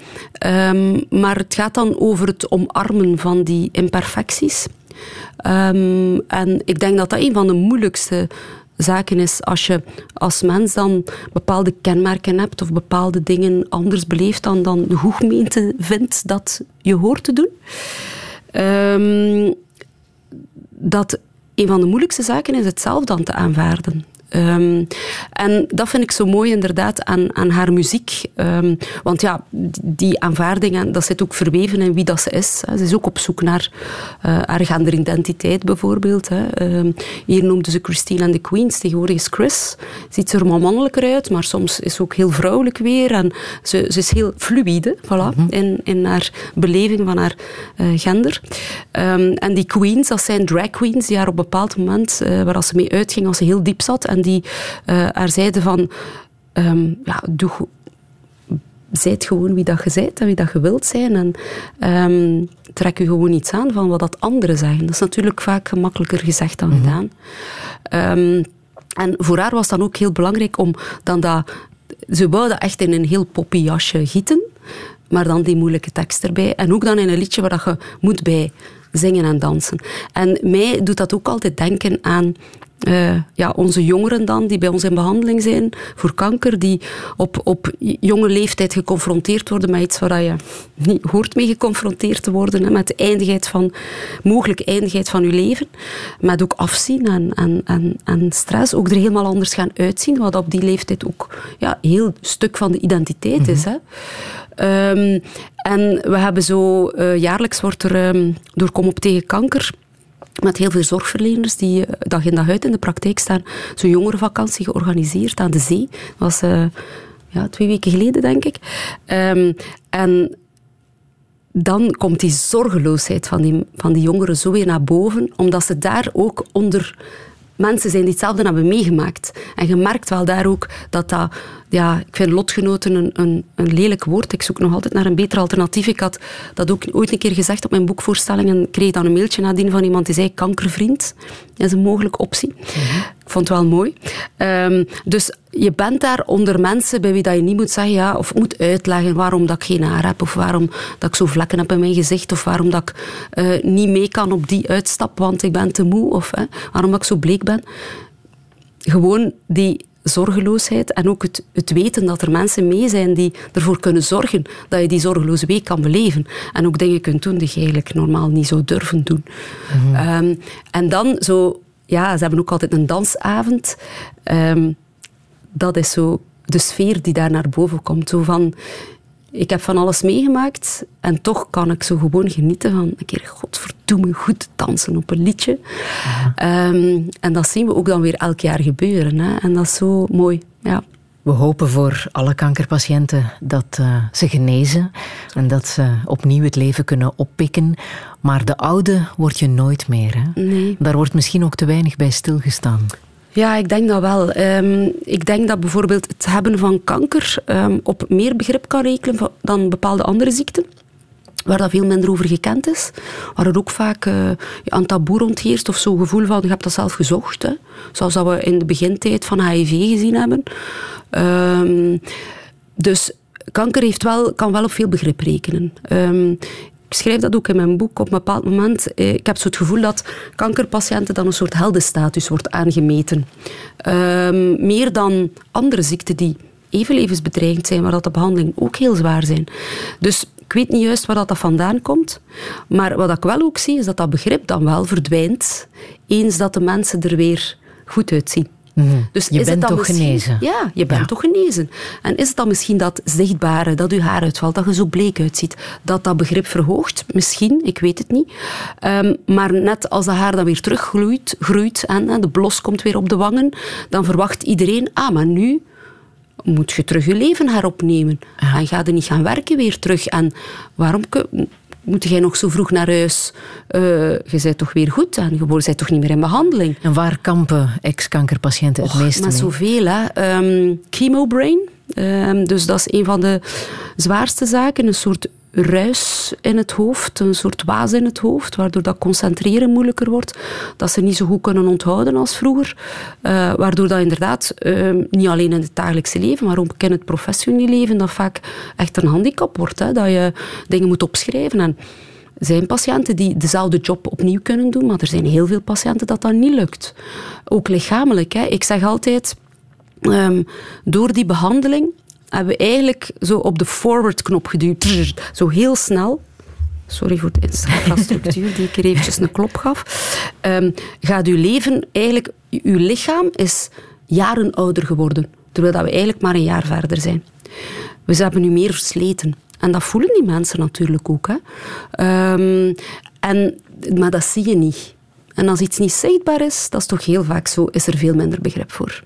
Um, maar het gaat dan over het omarmen van die imperfecties. Um, en ik denk dat dat een van de moeilijkste zaken is als je als mens dan bepaalde kenmerken hebt of bepaalde dingen anders beleeft dan, dan de hoegmeente vindt dat je hoort te doen. dat een van de moeilijkste zaken is het zelf dan te aanvaarden. Ehm, en dat vind ik zo mooi inderdaad aan, aan haar muziek. Ehm, want ja, die aanvaarding, en dat zit ook verweven in wie dat ze is. Ze is ook op zoek naar uh, haar genderidentiteit bijvoorbeeld. Hè. Ehm, hier noemde ze Christine and the Queens. Tegenwoordig is Chris. Ziet ze er maar mannelijker uit, maar soms is ze ook heel vrouwelijk weer. En ze, ze is heel fluïde voilà, mm in, in haar beleving van haar uh, gender. en die queens, dat zijn drag queens die haar op een bepaald moment, uh, waar als ze mee uitging, als ze heel diep zat en die uh, haar zeiden van, um, ja, doe zijt gewoon wie dat je zijt en wie dat je wilt zijn. En um, trek je gewoon iets aan van wat dat anderen zeggen. Dat is natuurlijk vaak gemakkelijker gezegd dan -hmm. gedaan. Um, en voor haar was dan ook heel belangrijk om dan dat... Ze wou dat echt in een heel poppy jasje gieten, maar dan die moeilijke tekst erbij. En ook dan in een liedje waar je moet bij zingen en dansen. En mij doet dat ook altijd denken aan uh, ja, onze jongeren dan, die bij ons in behandeling zijn voor kanker, die op, op jonge leeftijd geconfronteerd worden met iets waar je niet hoort mee geconfronteerd te worden, hè, met de eindigheid van, mogelijke eindigheid van je leven, met ook afzien en, en, en, en stress, ook er helemaal anders gaan uitzien, wat op die leeftijd ook ja, heel stuk van de identiteit mm -hmm. is. Hè. Um, en we hebben zo, uh, jaarlijks wordt er um, door Kom op tegen kanker met heel veel zorgverleners die dag in dag uit in de praktijk staan. Zo'n jongerenvakantie georganiseerd aan de zee. Dat was uh, ja, twee weken geleden, denk ik. Um, en dan komt die zorgeloosheid van die, van die jongeren zo weer naar boven, omdat ze daar ook onder mensen zijn die hetzelfde hebben meegemaakt. En je merkt wel daar ook dat dat... Ja, ik vind lotgenoten een, een, een lelijk woord. Ik zoek nog altijd naar een beter alternatief. Ik had dat ook ooit een keer gezegd op mijn boekvoorstelling en kreeg dan een mailtje nadien van iemand die zei kankervriend. Dat is een mogelijke optie. Ik vond het wel mooi. Um, dus je bent daar onder mensen bij wie dat je niet moet zeggen ja, of moet uitleggen waarom dat ik geen haar heb of waarom dat ik zo vlekken heb in mijn gezicht of waarom dat ik uh, niet mee kan op die uitstap want ik ben te moe of waarom dat ik zo bleek ben. Gewoon die zorgeloosheid en ook het, het, weten dat er mensen mee zijn die ervoor kunnen zorgen dat je die zorgeloze week kan beleven. En ook dingen kunt doen die je eigenlijk normaal niet zou durven doen. Mm -hmm. um, en dan zo, ja, ze hebben ook altijd een dansavond. Um, dat is zo de sfeer die daar naar boven komt. Zo van, ik heb van alles meegemaakt en toch kan ik zo gewoon genieten van een keer godverdomme goed dansen op een liedje. Ja. Um, en dat zien we ook dan weer elk jaar gebeuren. Hè? En dat is zo mooi. Ja. We hopen voor alle kankerpatiënten dat uh, ze genezen en dat ze opnieuw het leven kunnen oppikken. Maar de oude word je nooit meer. Hè? Nee. Daar wordt misschien ook te weinig bij stilgestaan. Ja, ik denk dat wel. Um, ik denk dat bijvoorbeeld het hebben van kanker um, op meer begrip kan rekenen dan bepaalde andere ziekten. Waar dat veel minder over gekend is. Waar er ook vaak een taboe rondheerst of zo'n gevoel van, je hebt dat zelf gezocht. Hè. Zoals dat we in de begintijd van HIV gezien hebben. Um, dus kanker heeft wel, kan wel op veel begrip rekenen. Schrijf dat ook in mijn boek. Op een bepaald moment, ik heb zo het gevoel dat kankerpatiënten dan een soort heldenstatus wordt aangemeten. Um, meer dan andere ziekten die even levensbedreigend zijn, maar dat de behandeling ook heel zwaar zijn. Dus ik weet niet juist waar dat vandaan komt. Maar wat ik wel ook zie, is dat dat begrip dan wel verdwijnt eens dat de mensen er weer goed uitzien. Mm. Dus je bent toch genezen? Ja, je bent ja. toch genezen. En is het dan misschien dat zichtbare, dat je haar uitvalt, dat je zo bleek uitziet, dat dat begrip verhoogt? Misschien, ik weet het niet. Um, maar net als dat haar dan weer teruggroeit groeit, en, de blos komt weer op de wangen, dan verwacht iedereen, ah, maar nu moet je terug je leven heropnemen. Ja. En ga je niet gaan werken weer terug. En waarom moet jij nog zo vroeg naar huis? Uh, je bent toch weer goed en je bent toch niet meer in behandeling. En waar kampen ex-kankerpatiënten het meeste mee? Met zoveel. Hè. Um, chemobrain. Um, dus dat is een van de zwaarste zaken. Een soort ruis in het hoofd, een soort waas in het hoofd, waardoor dat concentreren moeilijker wordt, dat ze niet zo goed kunnen onthouden als vroeger, uh, waardoor dat inderdaad uh, niet alleen in het dagelijkse leven, maar ook in het professionele leven, dat vaak echt een handicap wordt, hè, dat je dingen moet opschrijven en zijn patiënten die dezelfde job opnieuw kunnen doen, maar er zijn heel veel patiënten dat dat niet lukt. Ook lichamelijk. Hè. Ik zeg altijd, um, door die behandeling hebben we eigenlijk zo op de forward-knop geduwd. Zo heel snel. Sorry voor de infrastructuur die ik er eventjes een klop gaf. Um, gaat uw leven eigenlijk... Uw lichaam is jaren ouder geworden, terwijl dat we eigenlijk maar een jaar verder zijn. We hebben nu meer versleten. En dat voelen die mensen natuurlijk ook. Hè. Ehm, en, maar dat zie je niet. En als iets niet zichtbaar is, dat is toch heel vaak zo, is er veel minder begrip voor.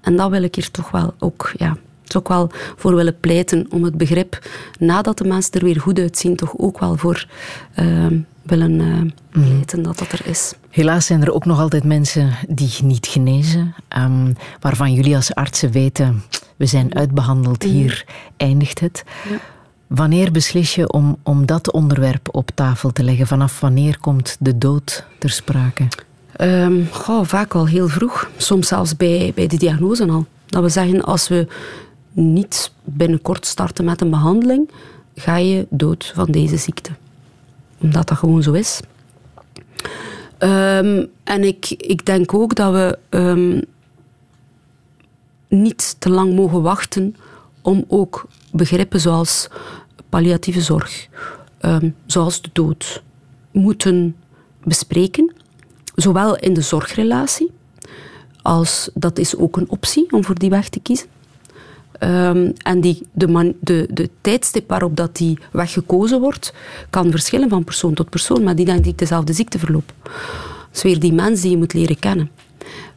En dat wil ik hier toch wel ook, ja, toch wel voor willen pleiten om het begrip, nadat de mensen er weer goed uitzien, toch ook wel voor ehm, willen eh, pleiten dat dat er is. Helaas zijn er ook nog altijd mensen die niet genezen, ehm, waarvan jullie als artsen weten, we zijn uitbehandeld, hier eindigt het. Wanneer beslis je om, om dat onderwerp op tafel te leggen? Vanaf wanneer komt de dood ter sprake? Goh, vaak al heel vroeg. Soms zelfs bij, bij de diagnose al. Dat we zeggen, als we niet binnenkort starten met een behandeling, ga je dood van deze ziekte. Omdat dat gewoon zo is. Ehm, en ik, ik denk ook dat we ehm, niet te lang mogen wachten om ook begrippen zoals palliatieve zorg, ehm, zoals de dood, moeten bespreken. Zowel in de zorgrelatie, als dat is ook een optie om voor die weg te kiezen. Ehm, en die, de, man, de, de tijdstip waarop dat die weg gekozen wordt, kan verschillen van persoon tot persoon, maar die denkt ik dezelfde ziekteverloop. Dat is weer die mens die je moet leren kennen.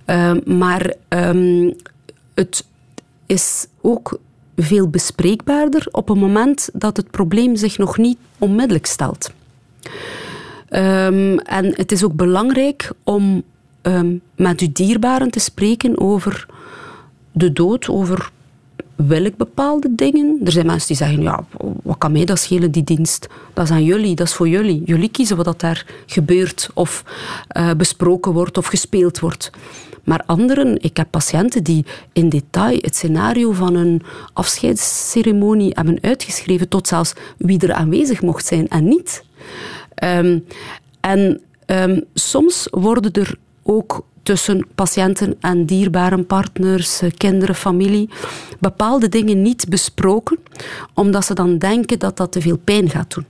Ehm, maar ehm, het is ook veel bespreekbaarder op het moment dat het probleem zich nog niet onmiddellijk stelt. En het is ook belangrijk om met uw dierbaren te spreken over de dood, over wil ik bepaalde dingen. Er zijn mensen die zeggen, ja, wat kan mij dat schelen, die dienst? Dat is aan jullie, dat is voor jullie. Jullie kiezen wat daar gebeurt of eh, besproken wordt of gespeeld wordt. Maar anderen, ik heb patiënten die in detail het scenario van een afscheidsceremonie hebben uitgeschreven, tot zelfs wie er aanwezig mocht zijn en niet. Ehm, en ehm, soms worden er ook tussen patiënten en dierbaren, partners, eh, kinderen, familie, bepaalde dingen niet besproken, omdat ze dan denken dat dat te veel pijn gaat doen.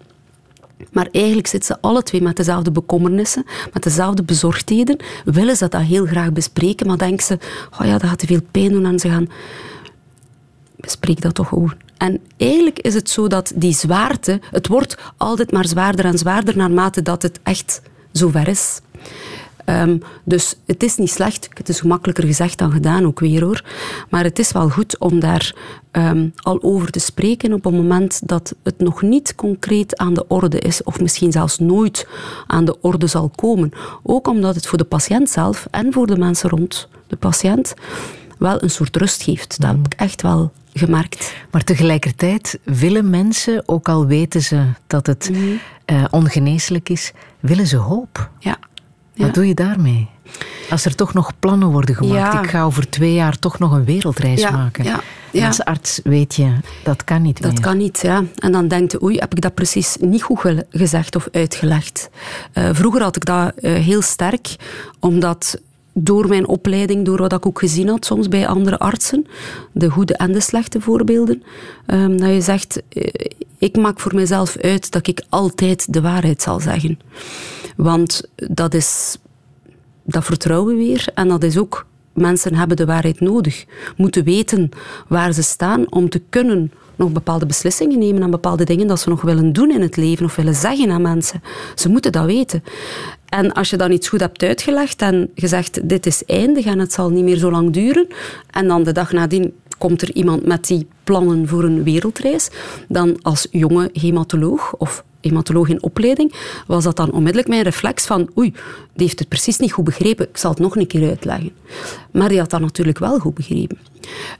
Maar eigenlijk zitten ze alle twee met dezelfde bekommernissen, met dezelfde bezorgdheden. Willen ze dat heel graag bespreken, maar denken ze, oh ja, dat gaat te veel pijn doen. En ze gaan, bespreek dat toch gewoon. En eigenlijk is het zo dat die zwaarte, het wordt altijd maar zwaarder en zwaarder naarmate dat het echt zover is. Ehm, dus het is niet slecht. Het is gemakkelijker gezegd dan gedaan, ook weer hoor. Maar het is wel goed om daar ehm, al over te spreken op het moment dat het nog niet concreet aan de orde is, of misschien zelfs nooit aan de orde zal komen. Ook omdat het voor de patiënt zelf en voor de mensen rond de patiënt wel een soort rust geeft. Dat heb ik echt wel gemerkt. Maar tegelijkertijd willen mensen, ook al weten ze dat het eh, ongeneeslijk is, willen ze hoop. Ja. Wat doe je daarmee? Als er toch nog plannen worden gemaakt. Ja. Ik ga over twee jaar toch nog een wereldreis Ja, maken. ja, ja. Als arts weet je, dat kan niet Dat meer. kan niet, ja. En dan denkt je, oei, heb ik dat precies niet goed ge- gezegd of uitgelegd? Eh, vroeger had ik dat eh, heel sterk, omdat door mijn opleiding, door wat ik ook gezien had soms bij andere artsen, de goede en de slechte voorbeelden, ehm, dat je zegt, eh, ik maak voor mezelf uit dat ik altijd de waarheid zal zeggen. Want dat is dat vertrouwen weer. En dat is ook, mensen hebben de waarheid nodig. Moeten weten waar ze staan om te kunnen nog bepaalde beslissingen nemen aan bepaalde dingen dat ze nog willen doen in het leven of willen zeggen aan mensen. Ze moeten dat weten. En als je dan iets goed hebt uitgelegd en gezegd, dit is eindig en het zal niet meer zo lang duren, en dan de dag nadien komt er iemand met die plannen voor een wereldreis, dan als jonge hematoloog of hematoloog in opleiding, was dat dan onmiddellijk mijn reflex van oei, die heeft het precies niet goed begrepen, ik zal het nog een keer uitleggen. Maar die had dat natuurlijk wel goed begrepen.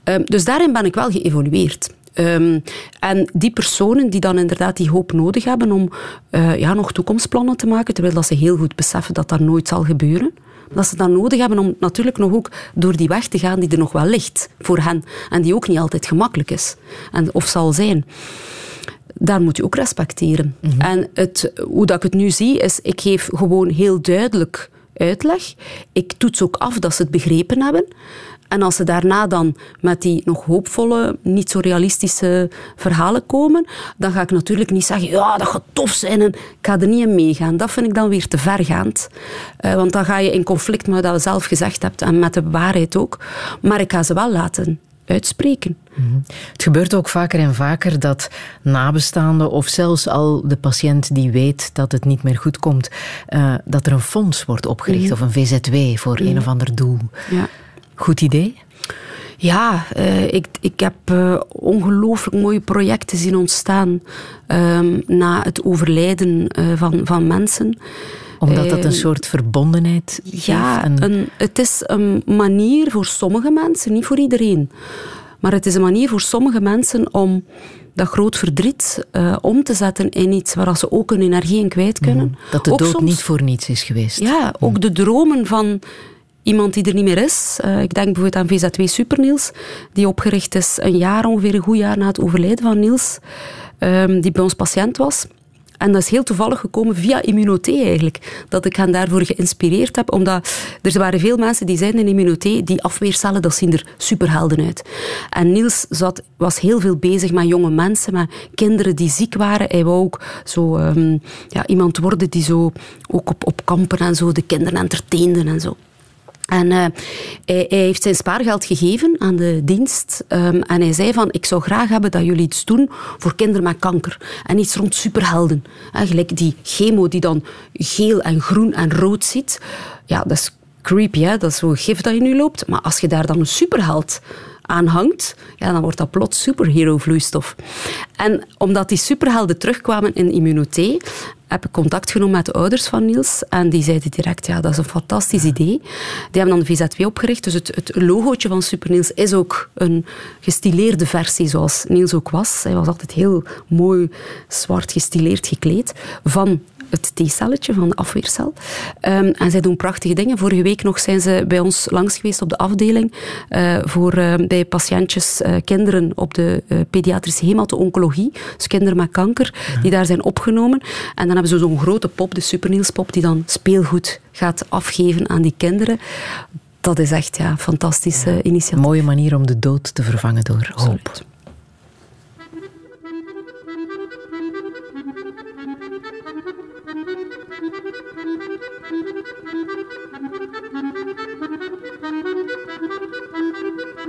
Ehm, dus daarin ben ik wel geëvolueerd. Ehm, en die personen die dan inderdaad die hoop nodig hebben om eh, ja, nog toekomstplannen te maken, terwijl dat ze heel goed beseffen dat dat nooit zal gebeuren, dat ze dat nodig hebben om natuurlijk nog ook door die weg te gaan die er nog wel ligt voor hen en die ook niet altijd gemakkelijk is en, of zal zijn daar moet je ook respecteren. En het, hoe dat ik het nu zie, is ik geef gewoon heel duidelijk uitleg. Ik toets ook af dat ze het begrepen hebben. En als ze daarna dan met die nog hoopvolle, niet zo realistische verhalen komen, dan ga ik natuurlijk niet zeggen, ja, dat gaat tof zijn en ik ga er niet in meegaan. Dat vind ik dan weer te vergaand. Uh, want dan ga je in conflict met wat je zelf gezegd hebt en met de waarheid ook. Maar ik ga ze wel laten uitspreken. Mm Het gebeurt ook vaker en vaker dat nabestaanden of zelfs al de patiënt die weet dat het niet meer goed komt, uh, dat er een fonds wordt opgericht mm of een VZW voor een of ander doel. Ja. Goed idee? Ja, uh, ik, ik heb uh, ongelooflijk mooie projecten zien ontstaan um, na het overlijden van, van mensen omdat dat een soort verbondenheid Ja, een, het is een manier voor sommige mensen, niet voor iedereen. Maar het is een manier voor sommige mensen om dat groot verdriet uh, om te zetten in iets waar ze ook hun energie in kwijt kunnen. Mm, dat de ook dood soms, niet voor niets is geweest. Ja, ook mm. de dromen van iemand die er niet meer is. Uh, ik denk bijvoorbeeld aan VZ2 Super Niels, die opgericht is een jaar, ongeveer een goed jaar na het overlijden van Niels, um, die bij ons patiënt was. En dat is heel toevallig gekomen via Immunoté eigenlijk. Dat ik hen daarvoor geïnspireerd heb. Omdat er waren veel mensen die zeiden in Immunoté, die afweercellen, dat zien er superhelden uit. En Niels zat, was heel veel bezig met jonge mensen, met kinderen die ziek waren. Hij wou ook zo um, ja, iemand worden die zo ook op, op kampen en zo de kinderen entertainde en zo. En uh, hij, heeft zijn spaargeld gegeven aan de dienst. Um, en hij zei van, ik zou graag hebben dat jullie iets doen voor kinderen met kanker. En iets rond superhelden. Gelijk die chemo die dan geel en groen en rood ziet. Ja, dat is creepy, hè? dat is zo'n gif dat je nu loopt. Maar als je daar dan een superheld aan hangt, ja, dan wordt dat plots superhero-vloeistof. En omdat die superhelden terugkwamen in Immunoté, heb ik contact genomen met de ouders van Niels. En die zeiden direct, ja, dat is een fantastisch idee. Die hebben dan de VZ2 opgericht. Dus het, het logootje van Super Niels is ook een gestileerde versie, zoals Niels ook was. Hij was altijd heel mooi zwart gestileerd gekleed. Van het T-celletje van de afweercel. Um, en zij doen prachtige dingen. Vorige week nog zijn ze bij ons langs geweest op de afdeling uh, voor uh, bij patiëntjes, uh, kinderen op de pediatrische hemato-oncologie, dus kinderen met kanker, ja. die daar zijn opgenomen. En dan hebben ze zo'n grote pop, de Supernielspop, die dan speelgoed gaat afgeven aan die kinderen. Dat is echt ja, een fantastische ja. initiatief. Een mooie manier om de dood te vervangen door hoop.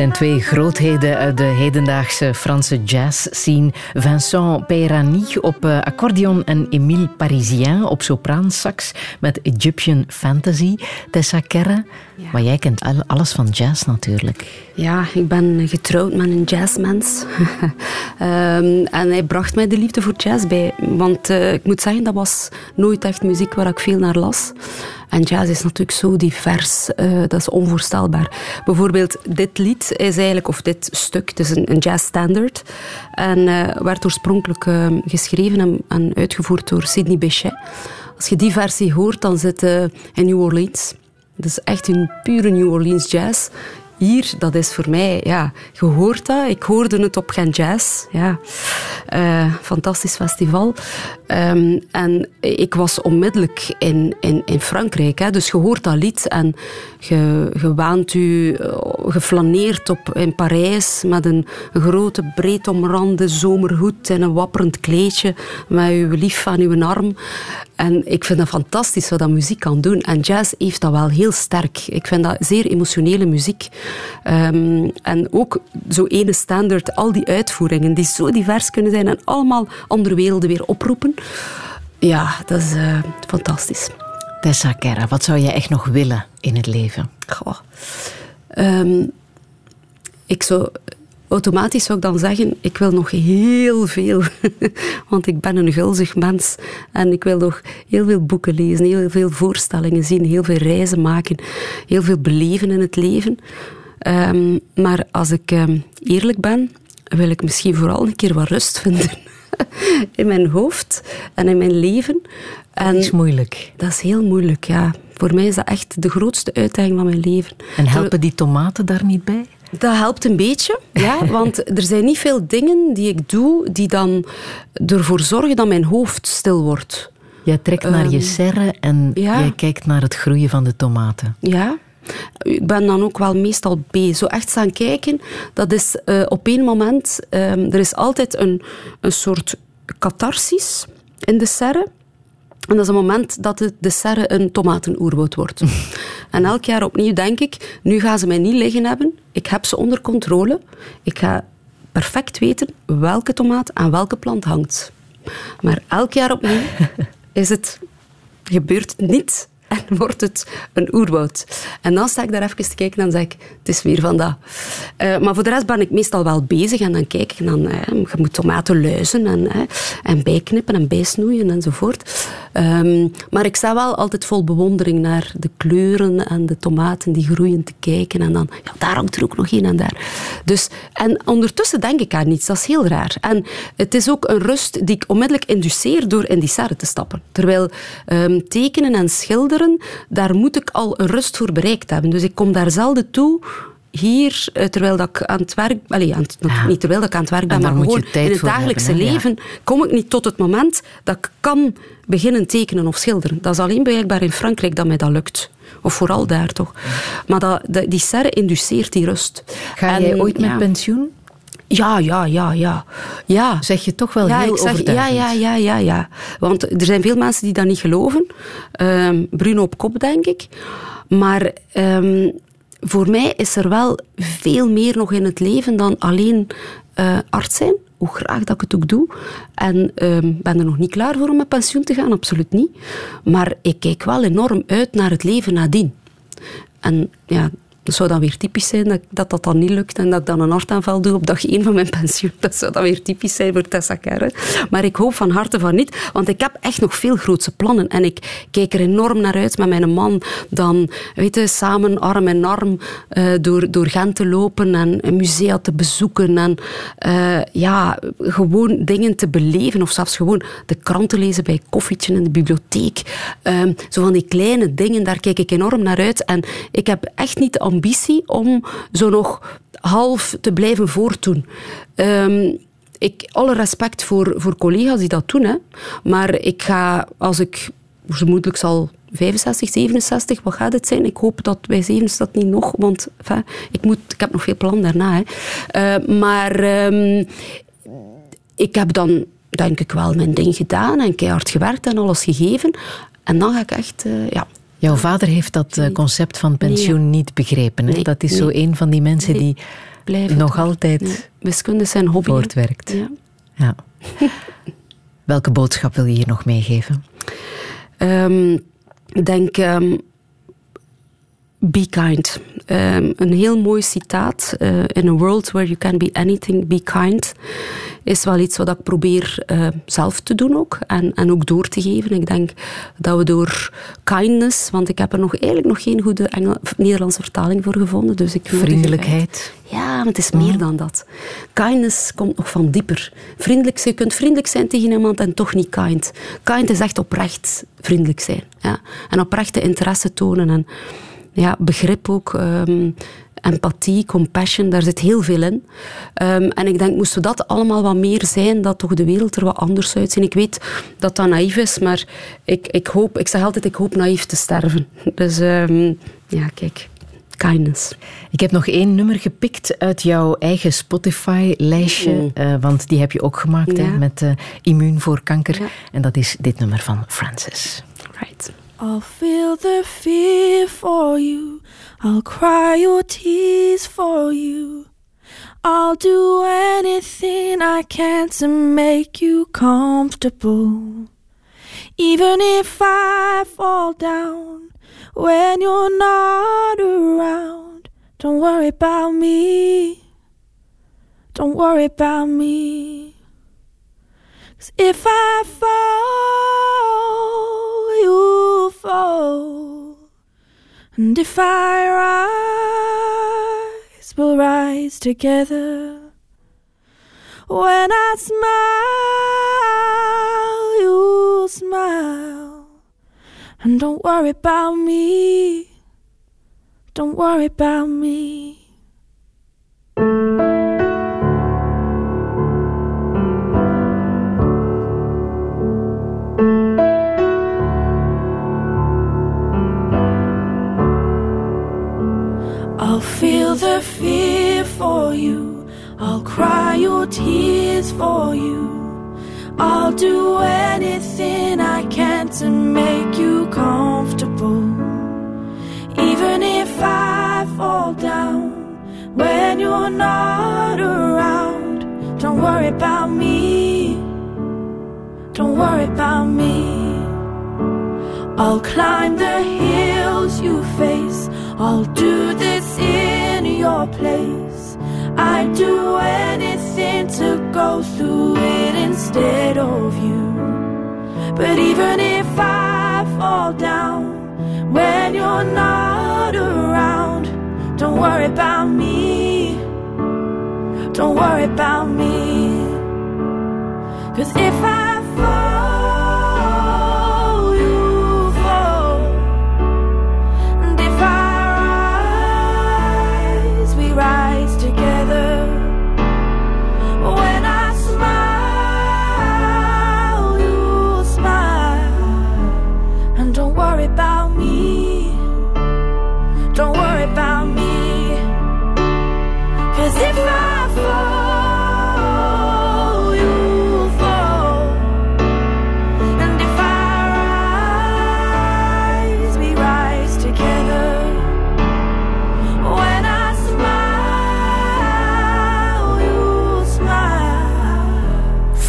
zijn twee grootheden uit de hedendaagse Franse jazz-scene. Vincent Peyrani op eh, accordeon en Émile Parisien op sopraansax met Egyptian Fantasy. Tessa Kerre, maar jij kent al- alles van jazz natuurlijk. Ja, ik ben getrouwd met een jazzmens. Ehm, en hij bracht mij de liefde voor jazz bij. Want eh, ik moet zeggen, dat was nooit echt muziek waar ik veel naar las. En jazz is natuurlijk zo divers, eh, dat is onvoorstelbaar. Bijvoorbeeld dit lied is eigenlijk, of dit stuk, het is een, een jazzstandard. En eh, werd oorspronkelijk eh, geschreven en, en uitgevoerd door Sidney Bechet. Als je die versie hoort, dan zit eh in New Orleans. Dat is echt een pure New Orleans jazz. Hier, dat is voor mij, ja, je hoort dat. Ik hoorde het op Gent Jazz. Ja. Eh, fantastisch festival. Ehm, en ik was onmiddellijk in, in, in Frankrijk. Hè. Dus je hoort dat lied en je, waant u eh, geflaneerd op, in Parijs met een, een grote, breed omrande zomerhoed en een wapperend kleedje met uw lief aan uw arm. En ik vind dat fantastisch wat dat muziek kan doen. En jazz heeft dat wel heel sterk. Ik vind dat zeer emotionele muziek. Ehm, en ook zo ene standaard, al die uitvoeringen die zo divers kunnen zijn en allemaal andere werelden weer oproepen. Ja, dat is eh, fantastisch. Tessa Kerre, wat zou jij echt nog willen in het leven? Goh. Ehm, ik zou automatisch zou ik dan zeggen, ik wil nog heel veel. Want ik ben een gulzig mens. En ik wil nog heel veel boeken lezen, heel veel voorstellingen zien, heel veel reizen maken, heel veel beleven in het leven. Ehm, maar als ik ehm, eerlijk ben, wil ik misschien vooral een keer wat rust vinden. in mijn hoofd en in mijn leven. En Dat is moeilijk. dat is heel moeilijk, ja. Voor mij is dat echt de grootste uitdaging van mijn leven. En helpen die tomaten daar niet bij? Dat helpt een beetje, ja, want er zijn niet veel dingen die ik doe die dan ervoor zorgen dat mijn hoofd stil wordt. Jij trekt naar je Ehm, serre en ja. jij kijkt naar het groeien van de tomaten. Ja. Ik ben dan ook wel meestal bezig. Zo echt staan kijken, dat is eh, op één moment... ehm, er is altijd een, een soort catharsis in de serre. En dat is een moment dat de, de serre een tomatenoerwoud wordt. en elk jaar opnieuw denk ik, nu gaan ze mij niet liggen hebben. Ik heb ze onder controle. Ik ga perfect weten welke tomaat aan welke plant hangt. Maar elk jaar opnieuw is het, gebeurt het niet en wordt het een oerwoud. En dan sta ik daar even te kijken en zeg ik, het is weer van dat. Eh, maar voor de rest ben ik meestal wel bezig en dan kijk ik dan, eh, je moet tomaten luizen en, eh, en bijknippen en bijsnoeien enzovoort. Ehm, maar ik sta wel altijd vol bewondering naar de kleuren en de tomaten die groeien te kijken. En dan, ja, daar hangt er ook nog een en daar. Dus, en ondertussen denk ik aan niets, dat is heel raar. En het is ook een rust die ik onmiddellijk induceer door in die serre te stappen. Terwijl ehm, tekenen en schilderen, daar moet ik al een rust voor bereikt hebben. Dus ik kom daar zelden toe hier, eh, terwijl dat ik aan het werk... Allee, aan het- Ja. niet terwijl dat ik aan het werk ben, maar gewoon in het dagelijkse hebben? Ja. leven kom ik niet tot het moment dat ik kan beginnen tekenen of schilderen. Dat is alleen blijkbaar in Frankrijk dat mij dat lukt. Of vooral daar toch. Maar dat, die serre induceert die rust. Ga En, jij ooit met ja. pensioen? Ja, ja, ja, ja. ja. Zeg je toch wel ja, heel ik zeg, ja, overtuigend. ja, ja, ja, ja. Want er zijn veel mensen die dat niet geloven. Ehm, Bruno op kop, denk ik. Maar ehm, voor mij is er wel veel meer nog in het leven dan alleen eh, arts zijn. Hoe graag dat ik het ook doe. En ehm ben er nog niet klaar voor om met pensioen te gaan, absoluut niet. Maar ik kijk wel enorm uit naar het leven nadien. En ja, dat zou dan weer typisch zijn dat, dat dat dan niet lukt en dat ik dan een hartaanval doe op dag één van mijn pensioen. Dat zou dan weer typisch zijn voor Tessa Kerre. Maar ik hoop van harte van niet, want ik heb echt nog veel grootse plannen. En ik kijk er enorm naar uit met mijn man. Dan, weet je, samen arm in arm eh, door, door Gent te lopen en musea te bezoeken. En eh, ja, gewoon dingen te beleven. Of zelfs gewoon de krant te lezen bij koffietje in de bibliotheek. Ehm, zo van die kleine dingen, daar kijk ik enorm naar uit. En ik heb echt niet de ambitie om zo nog half te blijven voortdoen. Ehm, ik, alle respect voor, voor collega's die dat doen. Hè. Maar ik ga, als ik vermoedelijk zal 65, 67, wat gaat het zijn? Ik hoop dat bij 67 niet nog, want ik, moet, ik heb nog veel plan daarna. Hè. Eh, maar ehm, ik heb dan, denk ik wel, mijn ding gedaan en keihard gewerkt en alles gegeven. En dan ga ik echt, eh, ja, Jouw vader heeft dat eh, concept van pensioen niet begrepen. Hè? Nee, dat is zo een van die mensen die blijven nog doen. altijd Wiskunde is zijn hobby. voortwerkt. Ja. Ja. Welke boodschap wil je hier nog meegeven? Ehm, ik denk, ehm, be kind. Ehm, een heel mooi citaat. eh, in a world where you can be anything, be kind. Is wel iets wat ik probeer eh, zelf te doen ook. En, en ook door te geven. Ik denk dat we door kindness, want ik heb er nog, eigenlijk nog geen goede Engel, Nederlandse vertaling voor gevonden. Dus ik Vriendelijkheid. Ja, maar het is meer dan dat. Kindness komt nog van dieper. Vriendelijk, je kunt vriendelijk zijn tegen iemand en toch niet kind. Kind is echt oprecht vriendelijk zijn. Ja. En oprechte interesse tonen. En ja, begrip ook. ehm, empathie, compassion, daar zit heel veel in. Ehm, en ik denk, moesten we dat allemaal wat meer zijn, dat toch de wereld er wat anders uitzien. Ik weet dat dat naïef is, maar ik, ik hoop, ik zeg altijd, ik hoop naïef te sterven. Dus ehm, ja, kijk, kindness. Ik heb nog één nummer gepikt uit jouw eigen Spotify-lijstje. Mm. eh, want die heb je ook gemaakt hè, met eh, Immuun voor kanker. Ja. En dat is dit nummer van Francis. Right. I'll feel the fear for you. I'll cry your tears for you. I'll do anything I can to make you comfortable. Even if I fall down when you're not around, don't worry about me. Don't worry about me. 'Cause if I fall, you fall. And if I rise, we'll rise together. When I smile, you'll smile. And don't worry about me. Don't worry about me. Feel the fear for you. I'll cry your tears for you. I'll do anything I can to make you comfortable. Even if I fall down when you're not around, don't worry about me. Don't worry about me. I'll climb the hills you face. I'll do this in your place. I'd do anything to go through it instead of you. But even if I fall down when you're not around, don't worry about me. Don't worry about me. Cause if I fall,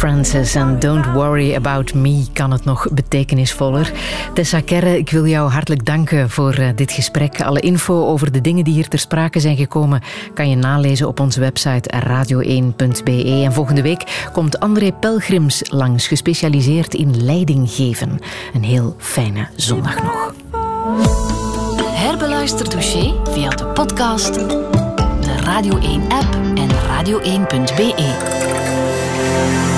Francis en Don't Worry About Me kan het nog betekenisvoller. Tessa Kerre, ik wil jou hartelijk danken voor eh, dit gesprek. Alle info over de dingen die hier ter sprake zijn gekomen kan je nalezen op onze website radio1.be. En volgende week komt André Pelgrims langs, gespecialiseerd in leiding geven. Een heel fijne zondag nog. Herbeluister Douché via de podcast, de Radio 1-app en radio1.be.